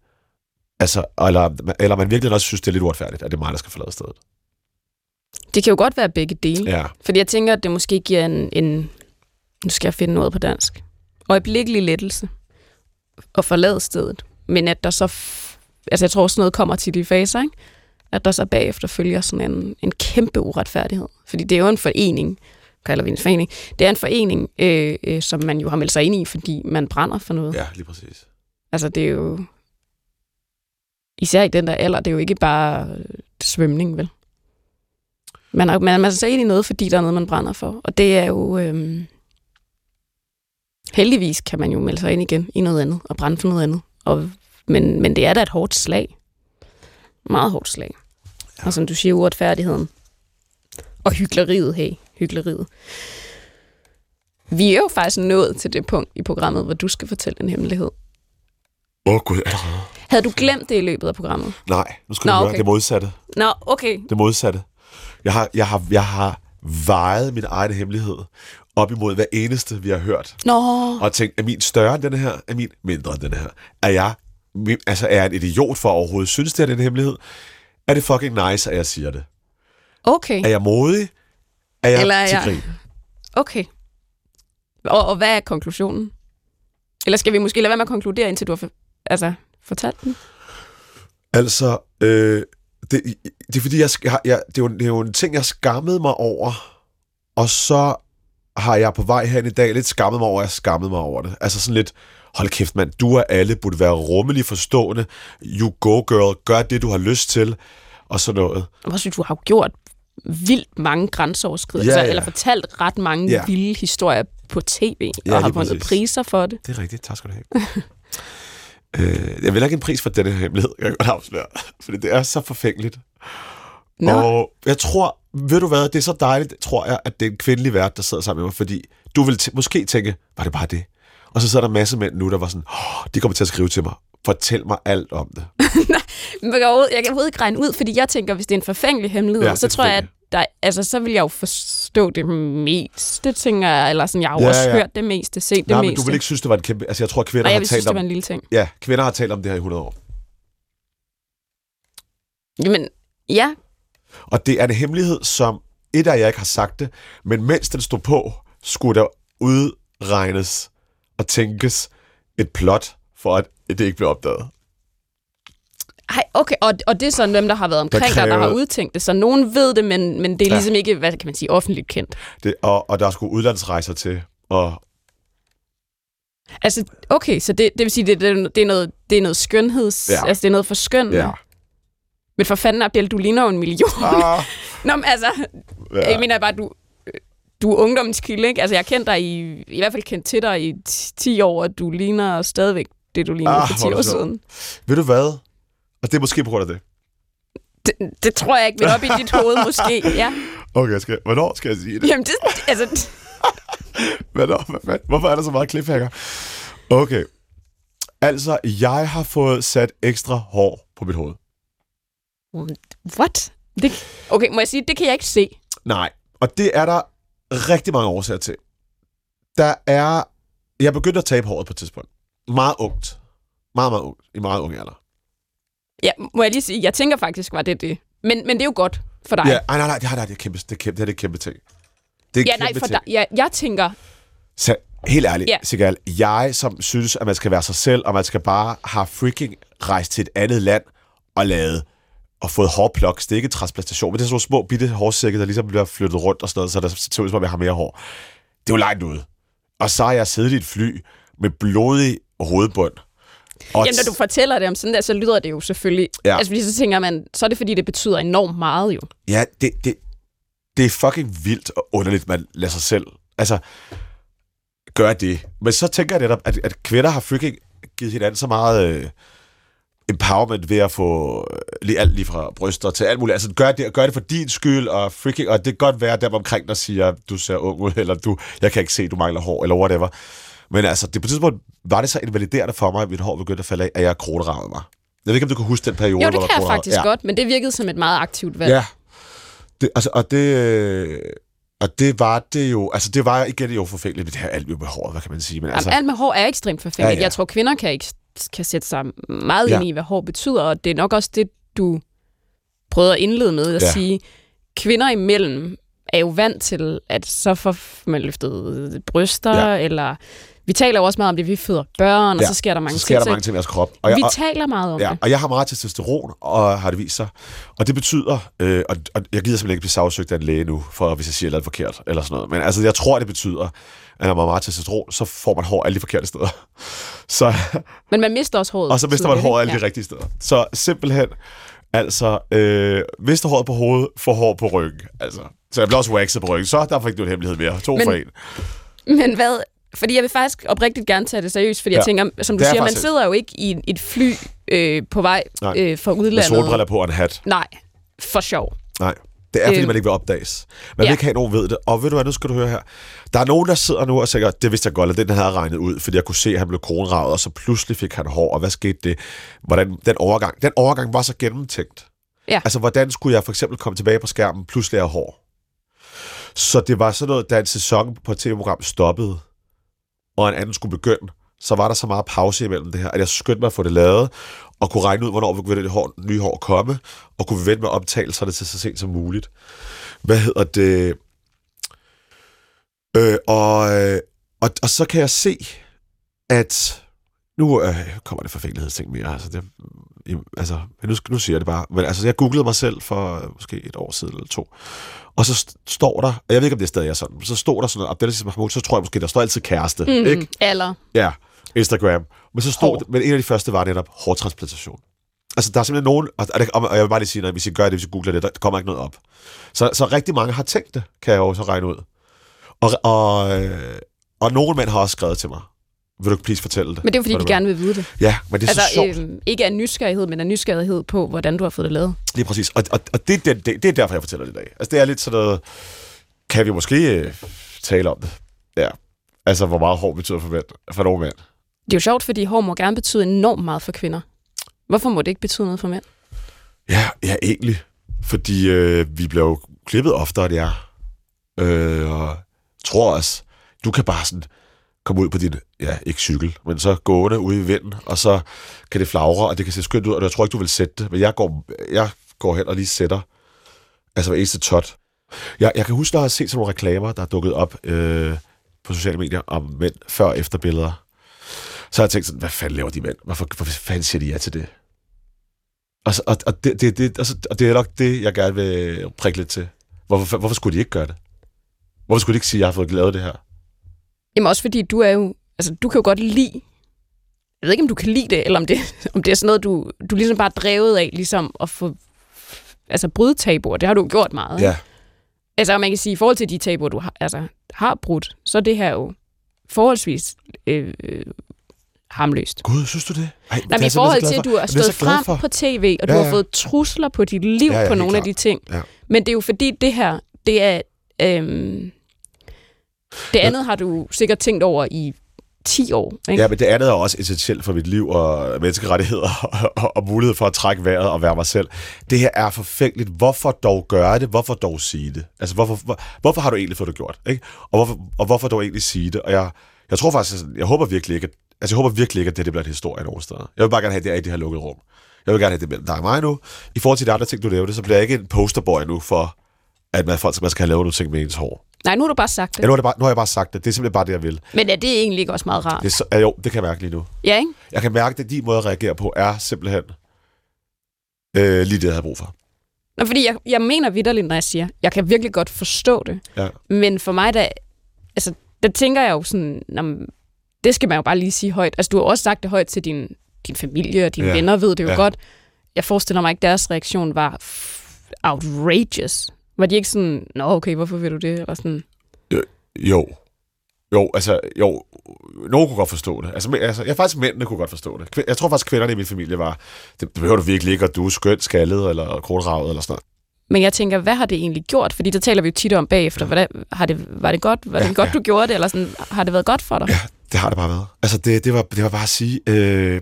Altså, eller, eller man virkelig også synes, det er lidt uretfærdigt, at det er mig, der skal forlade stedet. Det kan jo godt være begge dele. Ja, Fordi jeg tænker, at det måske giver en, en nu skal jeg finde noget på dansk, øjeblikkelig lettelse at forlade stedet. Men at der så, altså jeg tror også noget kommer til de faser, ikke? at der så bagefter følger sådan en, en kæmpe uretfærdighed. Fordi det er jo en forening, kalder vi en forening, det er en forening, øh, øh, som man jo har meldt sig ind i, fordi man brænder for noget. ja, lige præcis. Altså det er jo, især i den der alder, det er jo ikke bare øh, svømning, vel? Man er, man, man så ind i noget, fordi der er noget, man brænder for. Og det er jo... Øhm, heldigvis kan man jo melde sig ind igen i noget andet, og brænde for noget andet. Og, men, men det er da et hårdt slag. Meget hårdt slag. Ja. Og som du siger, uretfærdigheden. Og hyggeleriet, hey, hyggeleriet. Vi er jo faktisk nået til det punkt i programmet, hvor du skal fortælle en hemmelighed. Åh, oh, gud. Havde du glemt det i løbet af programmet? Nej, nu skal Nå, du okay. det modsatte. Nå, okay. Det modsatte. Jeg har, jeg har, jeg har vejet min egen hemmelighed op imod hver eneste, vi har hørt. Nå, Og tænkt, er min større end den her? Er min mindre end den her? Er jeg, altså, er en idiot for at overhovedet synes, det er den hemmelighed? Er det fucking nice, at jeg siger det? okay. Er jeg modig? Er jeg Eller er til jeg- grin? Okay. Og, og hvad er konklusionen? Eller skal vi måske lade være med at konkludere, indtil du har for, altså, fortalt den? Altså, øh, det, det er fordi, jeg, jeg, jeg, det, er jo, det er jo en ting, jeg skammede mig over, og så har jeg på vej hen i dag lidt skammet mig over, at jeg skammede mig over det. Altså sådan lidt, hold kæft mand, du og alle burde være rummelig forstående. You go girl, gør det, du har lyst til, og sådan noget. Og også, du har jo gjort vildt mange grænseoverskridelser, Ja, ja, eller fortalt ret mange Ja. vilde historier på tv, Ja, og har vundet priser for det. Det er rigtigt, tak skal du have. øh, jeg vil ikke en pris for denne hemmelighed, jeg kan godt afsløre, fordi det er så forfængeligt. Nå, Og jeg tror, ved du hvad, det er så dejligt, tror jeg, at det er en kvindelig vært, der sidder sammen med mig, fordi du vil t- måske tænke, var det bare det? Og så sidder der en masse mænd nu, der var sådan, oh, de kommer til at skrive til mig, fortæl mig alt om det. men jeg kan overhovedet- jeg ikke regne ud, fordi jeg tænker, hvis det er en forfængelig hemmelighed, Ja, så det tror jeg, at der, altså, så vil jeg jo forstå det meste, tænker jeg, eller sådan, jeg har jo Ja, også ja. hørt det meste, set det Nej, meste. men du vil ikke synes, det var en kæmpe... Altså, jeg tror, kvinder Nej, jeg har talt synes, det om... var en lille ting. Ja, kvinder har talt om det her i 100 år. Jamen, ja, Og det er en hemmelighed, som et af jer ikke har sagt det, men mens den stod på, skulle der udregnes og tænkes et plot for, at det ikke blev opdaget. Ej, okay, og, og det er sådan dem, der har været omkring der kræver- har udtænkt det, så nogen ved det, men, men det er Ja. ligesom ikke, hvad kan man sige, offentligt kendt. Det, og, og der skulle udlandsrejser til, og Altså, okay, så det, det vil sige, det, det, det, er noget, det er noget skønheds... Ja. Altså, det er noget for skøn. ja. Men for fanden, Abdel, du ligner jo en million. Ah, Nå, men altså, ja. jeg mener bare, du, du er ungdomskilde, ikke? Altså, jeg har kendt dig i, i hvert fald kendt til dig i 10 år, og du ligner stadigvæk det, du lignede Ah, for 10 hvor er år siden. Ved du hvad? Og det er måske på grund af det. Det, det tror jeg ikke, men op i dit hoved måske, ja. Okay, skal, hvornår skal jeg sige det? Jamen, det, altså, Hvornår, hvad, hvad, hvorfor er der så meget cliffhanger? Okay. Altså, jeg har fået sat ekstra hår på mit hoved. what? Det, okay, må jeg sige, det kan jeg ikke se. Nej, og det er der rigtig mange årsager til. Der er... Jeg begyndte at tabe håret på et tidspunkt. Meget ungt. Meget, meget ungt. I meget ung alder. Ja, må jeg lige sige, jeg tænker faktisk, var det det. Men, men det er jo godt for dig. Ja, ej, nej, nej, det, har, nej, det er kæmpe, det er kæmpe, det er det kæmpe ting. Det er ja en nej, kæmpe for ting. dig. Ja, jeg tænker, Så, helt ærligt, yeah. Sigal, jeg som synes, at man skal være sig selv, og man skal bare have freaking rejst til et andet land og lavet og fået hårplok, det er ikke transplantation, men det er sådan nogle små bitte hårsække, der ligesom bliver flyttet rundt og sådan noget, så der ser ud som om, jeg har mere hår. Det er jo langt ude. Og så har jeg siddet i et fly med blodig hovedbund. Og jamen, når du fortæller det om sådan der, så lyder det jo selvfølgelig... Ja. Ja. Altså, fordi så tænker man, så er det fordi, det betyder enormt meget jo. Ja, det, det, det er fucking vildt og underligt, man lader sig selv altså, gøre det. Men så tænker jeg netop, at, at kvinder har freaking givet hinanden så meget øh, empowerment ved at få øh, lige alt lige fra bryster til alt muligt. Altså, gør det, gør det for din skyld, og freaking, og det kan godt være dem omkring, der siger, du ser ung ud, eller du, jeg kan ikke se, du mangler hår, eller whatever. Men altså, det på et tidspunkt var det så invaliderende for mig, at mit hår begyndte at falde af, at jeg kroneravede mig. Jeg ved ikke, om du kan huske den periode, Jo, hvor det der kan jeg faktisk ja. godt, men det virkede som et meget aktivt valg. Ja. Det, altså, og det... øh, Og det var det jo... Altså, det var igen jo forfængeligt, det her alt med håret, hvad kan man sige. Men altså, Altså, alt med hår er ekstremt forfængeligt. Ja. ja. Jeg tror, kvinder kan, ikke, kan sætte sig meget Ja. ind i, hvad hår betyder, og det er nok også det, du prøvede at indlede med at Ja. sige, kvinder imellem er jo vant til, at så får man løftet bryster, Ja. eller vi taler jo også meget om det, vi føder børn, Ja, og så sker der mange så sker der ting. mange ting i deres krop. Og Og jeg, vi og, taler meget om ja, det. og jeg har meget testosteron, og har det vist sig. Og det betyder, øh, og, og jeg gider simpelthen ikke blive sagsøgt af en læge nu, for hvis jeg siger noget forkert, eller sådan noget. Men altså, jeg tror, det betyder, man har meget testosteron, så får man hår alle de forkerte steder. Så, Men man mister også håret. og så mister man tidligt, hår ikke? alle de rigtige steder. Så simpelthen, Altså, øh, mister håret på hovedet, får hår på ryggen. Altså, så jeg blev også waxet på ryggen. Så der fik du en hemmelighed mere. To Men- for en. Men hvad... Fordi jeg vil faktisk oprigtigt gerne tage det seriøst, fordi ja. Jeg tænker, som du er siger, man sidder jo ikke i et fly øh, på vej Nej. øh, fra Med udlandet. solbriller på og en hat. Nej, for sjov. Nej. Det er, fordi Øh. man ikke vil opdages. Man vil Ja. ikke have, at nogen ved det. Og ved du hvad, nu skal du høre her. Der er nogen, der sidder nu og tænker, det vidste jeg godt, at den havde regnet ud, fordi jeg kunne se, at han blev kronravet, og så pludselig fik han hår, og hvad skete det? Hvordan, den overgang, den overgang var så gennemtænkt. Ja. Altså, hvordan skulle jeg for eksempel komme tilbage på skærmen, pludselig have hår? Så det var sådan noget, da en sæson på et tv-program stoppede, og en anden skulle begynde, så var der så meget pause imellem det her, at jeg skyndte mig at få det lavet, og kunne regne ud, hvornår vi kunne det hår, nye hår komme, og kunne vente med optagelserne til så sent som muligt. Hvad hedder det? Øh, og, øh, og, og så kan jeg se, at nu øh, kommer det forfængelighedsting mere. Altså, det, altså, men nu, nu siger jeg det bare. Men altså, jeg googlede mig selv for øh, måske et år siden eller to. Og så st- står der, og jeg ved ikke, om det stadig er sådan, så står der sådan noget, Abdelaziz Mahmoud, så tror jeg måske, der står altid kæreste, mm. ikke? Eller... Ja, Instagram. Men så stod Hår. men en af de første var netop hårtransplantation. Altså, der er simpelthen nogen, og, det- og jeg vil bare lige sige, at hvis I gør det, hvis I googler det, der kommer ikke noget op. Så, så rigtig mange har tænkt det, kan jeg jo så regne ud. Og, og, øh, og nogle mænd har også skrevet til mig. Vil du please fortælle det? Men det er fordi de gerne vil vide det. Ja, men det er Altså, så sjovt. øh, ikke af nysgerrighed, men af nysgerrighed på, hvordan du har fået det lavet. Lige præcis. Og, og, og det, det, det, det er derfor, jeg fortæller det i dag. Altså, det er lidt sådan noget... Kan vi måske øh, tale om det? Ja. Altså, hvor meget hår betyder for, mænd, for nogle mænd. Det er jo sjovt, fordi hår må gerne betyde enormt meget for kvinder. Hvorfor må det ikke betyde noget for mænd? Ja, ja, egentlig. Fordi øh, vi bliver jo klippet oftere, end jeg øh, og tror også, du kan bare sådan komme ud på din, ja, ikke cykel, men så gående ude i vinden, og så kan det flagre, og det kan se skønt ud, og jeg tror ikke, du vil sætte det, men jeg går, jeg går hen og lige sætter, altså hver eneste tot. Jeg, jeg kan huske, at jeg har set sådan nogle reklamer, der er dukket op øh, på sociale medier om mænd før og efter billeder. Så har jeg tænkt sådan, hvad fanden laver de mænd? Hvorfor, hvorfor fanden siger de ja til det? Og, så, og, og, det, det, det, og, så, og det er nok det, jeg gerne vil prikke lidt til. Hvorfor, hvorfor skulle de ikke gøre det? Hvorfor skulle de ikke sige, at jeg har fået lavet det her? Jamen også fordi du er jo, altså du kan jo godt lide, jeg ved ikke om du kan lide det, eller om det, om det er sådan noget, du, du ligesom bare er drevet af, ligesom at få, altså bryde tabuer, det har du jo gjort meget. Ja, Altså man kan sige, i forhold til de tabuer, du har, altså, har brudt, så er det her jo forholdsvis øh, øh, harmløst. gud, synes du det? Ej, Nej, men i forhold til, at du har stået frem for. på tv, og Ja, du har ja. fået trusler på dit liv Ja, ja, på nogle af klart. de ting. Ja. Men det er jo fordi, det her, det er... Øhm, det andet har du sikkert tænkt over i 10 år, ikke? Ja, men det andet er også essentielt for mit liv og menneskerettigheder og, og, og mulighed for at trække vejret og være mig selv. Det her er forfængeligt. Hvorfor dog gøre det? Hvorfor dog sige det? Altså, hvorfor, hvor, hvorfor har du egentlig fået det gjort? Ikke? Og, hvorfor, og hvorfor dog egentlig sige det? Og jeg, jeg tror faktisk, altså, jeg håber virkelig ikke, at, altså, jeg håber virkelig ikke, at det, det bliver en historie nogen steder. Jeg vil bare gerne have, at det er i det her lukkede rum. Jeg vil gerne have det mellem dig og mig nu. I forhold til de andre ting, du nævnte, så bliver jeg ikke en posterboy nu for, at man, folk, man skal have lavet nogle ting med ens hår. Nej, nu har du bare sagt det. Ja, nu, har det bare, nu har jeg bare sagt det. Det er simpelthen bare det, jeg vil. Men er det egentlig ikke også meget rart? Det er så, ja, jo, det kan jeg mærke lige nu. Ja, ikke? Jeg kan mærke, at din måde at reagere på er simpelthen øh, lige det, jeg har brug for. Nå, fordi jeg, jeg mener vidderligt, når jeg siger, jeg kan virkelig godt forstå det. Ja. Men for mig, der, altså, der tænker jeg jo sådan, nå, men det skal man jo bare lige sige højt. Altså, du har også sagt det højt til din, din familie og dine Ja. venner, ved det jo Ja. godt. Jeg forestiller mig ikke, deres reaktion var outrageous. Var de ikke sådan, nå okay, hvorfor vil du det? Eller sådan, Jo. Jo, altså, jo. Nogen kunne godt forstå det. Altså, men, altså jeg faktisk mændene kunne godt forstå det. Jeg tror faktisk, kvinderne i min familie var, det behøver du virkelig ikke, og du er skønt skaldet, eller kronravet, eller sådan noget. Men jeg tænker, hvad har det egentlig gjort? Fordi der taler vi jo tit om bagefter. Hvordan, har det, var det godt, var det Ja, godt ja. du gjorde det? Eller sådan, har det været godt for dig? Ja, det har det bare været. Altså, det, det, var, det var bare at sige, øh,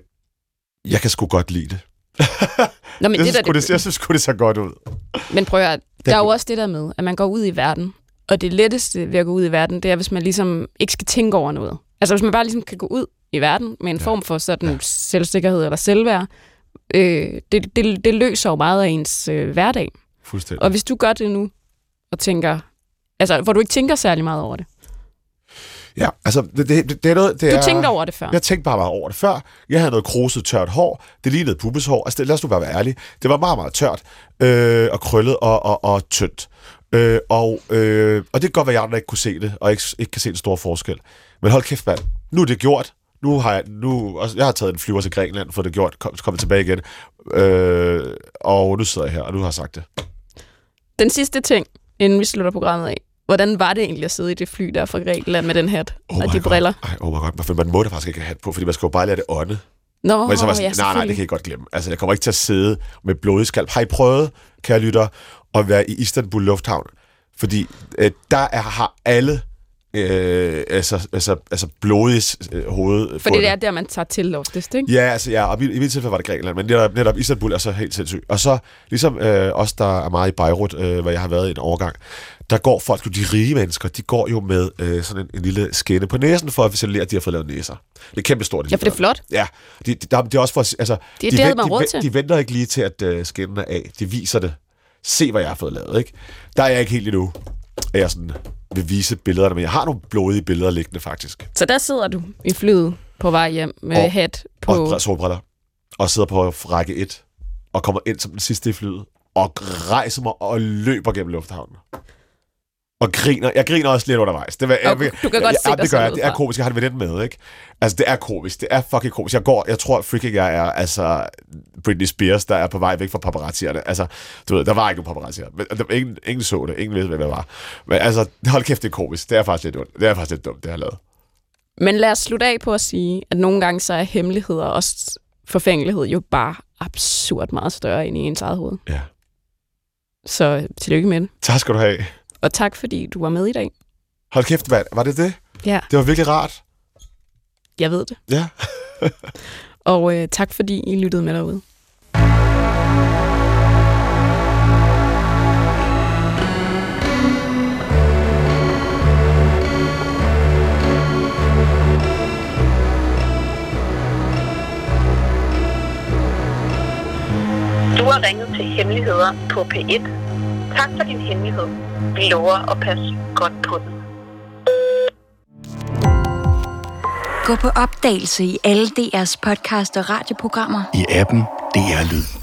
jeg kan sgu godt lide det. Nå, men jeg, det, synes, der, det, jeg synes det ser godt ud. Men prøv at høre, der er jo også det der med, at man går ud i verden, og det letteste ved at gå ud i verden, det er, hvis man ligesom ikke skal tænke over noget. Altså hvis man bare ligesom kan gå ud i verden med en ja. form for sådan ja. selvsikkerhed eller selvværd, øh, det, det, det løser jo meget af ens øh, hverdag. Fuldstændig. Og hvis du gør det nu, og tænker, altså hvor du ikke tænker særlig meget over det. Ja, altså, det, det, det, det er noget... Det Du er, tænkte over det før. Jeg tænkte bare meget over det før. Jeg havde noget kruset, tørt hår. Det lignede pubeshår. Altså, det, lad os nu bare være ærlige. Det var meget, meget tørt øh, og krøllet og, og, og tyndt. Øh, og, øh, og det kan godt være, at jeg andre ikke kunne se det, og ikke, ikke kan se en stor forskel. Men hold kæft, mand. Nu er det gjort. nu har jeg, nu, også, jeg har taget en flyver til Grækenland, for det gjort, kom, kommet tilbage igen. Øh, og nu sidder jeg her, og nu har jeg sagt det. Den sidste ting, inden vi slutter programmet af. Hvordan var det egentlig at sidde i det fly der fra Grækenland med den hat Oh og de God. briller? Ej, oh my god, man må da faktisk ikke have hat på, fordi man skal jo bare lade det ånde. Nå, Men så var jeg ja, sådan, nej, nej, det kan I godt glemme. Altså, jeg kommer ikke til at sidde med blodig skalp. Har I prøvet, kære lytter, at være i Istanbul Lufthavn? Fordi øh, der er, har alle øh, altså, altså, altså blodig øh, hoved. Fundet. det er der, man tager til oftest, ikke? Ja, altså ja, og i, i mit tilfælde var det Grækenland, men netop, netop Istanbul er så helt sindssygt. Og så, ligesom øh, os, der er meget i Beirut, øh, hvor jeg har været i en overgang, der går folk jo, de rige mennesker, de går jo med øh, sådan en, en lille skænde på næsen, for at signalere, at de har fået lavet næser. Det er kæmpe stort. Ja, for det er flot. Ja, de, de, der, det er også for, altså, Det er de, det, de, vent- til. de venter ikke lige til, at øh, skinnen er af. De viser det. Se, hvad jeg har fået lavet, ikke? Der er jeg ikke helt endnu, at jeg sådan vil vise billederne, men jeg har nogle blodige billeder liggende, faktisk. Så der sidder du i flyet på vej hjem med Og- hat på. og br- solbriller, og sidder på række 1, og kommer ind som den sidste i flyet, og rejser mig og løber gennem lufthavnen. Og griner. Jeg griner også lidt undervejs. Det, var, jeg, Okay, du kan godt ja, dig det gør jeg. Det er komisk. Jeg har det med den med, ikke? Altså, det er komisk. Det er fucking komisk. Jeg går, jeg tror freaking jeg er, altså, Britney Spears, der er på vej væk fra paparazzierne. Altså, du ved, der var ikke nogen paparazzier. Men, der, ingen, ingen så det. Ingen vidste, hvad det var. Men altså, hold kæft, det er komisk. Det er faktisk lidt ondt. Det er faktisk lidt dumt, det jeg har lavet. Men lad os slutte af på at sige, at nogle gange så er hemmeligheder og forfængelighed jo bare absurd meget større end i ens eget hoved. Ja. Så tillykke med det. Tak skal du have. Og tak, fordi du var med i dag. Hold kæft, mand. Var det det? Ja. Det var virkelig rart. Jeg ved det. Ja. Og øh, tak, fordi I lyttede med derude. Du har ringet til Hemmeligheder på P1. Tak for din hemmelighed. Vi lover at passe godt på den. Gå på opdagelse i alle DR's podcast og radioprogrammer. I appen DR Lyd.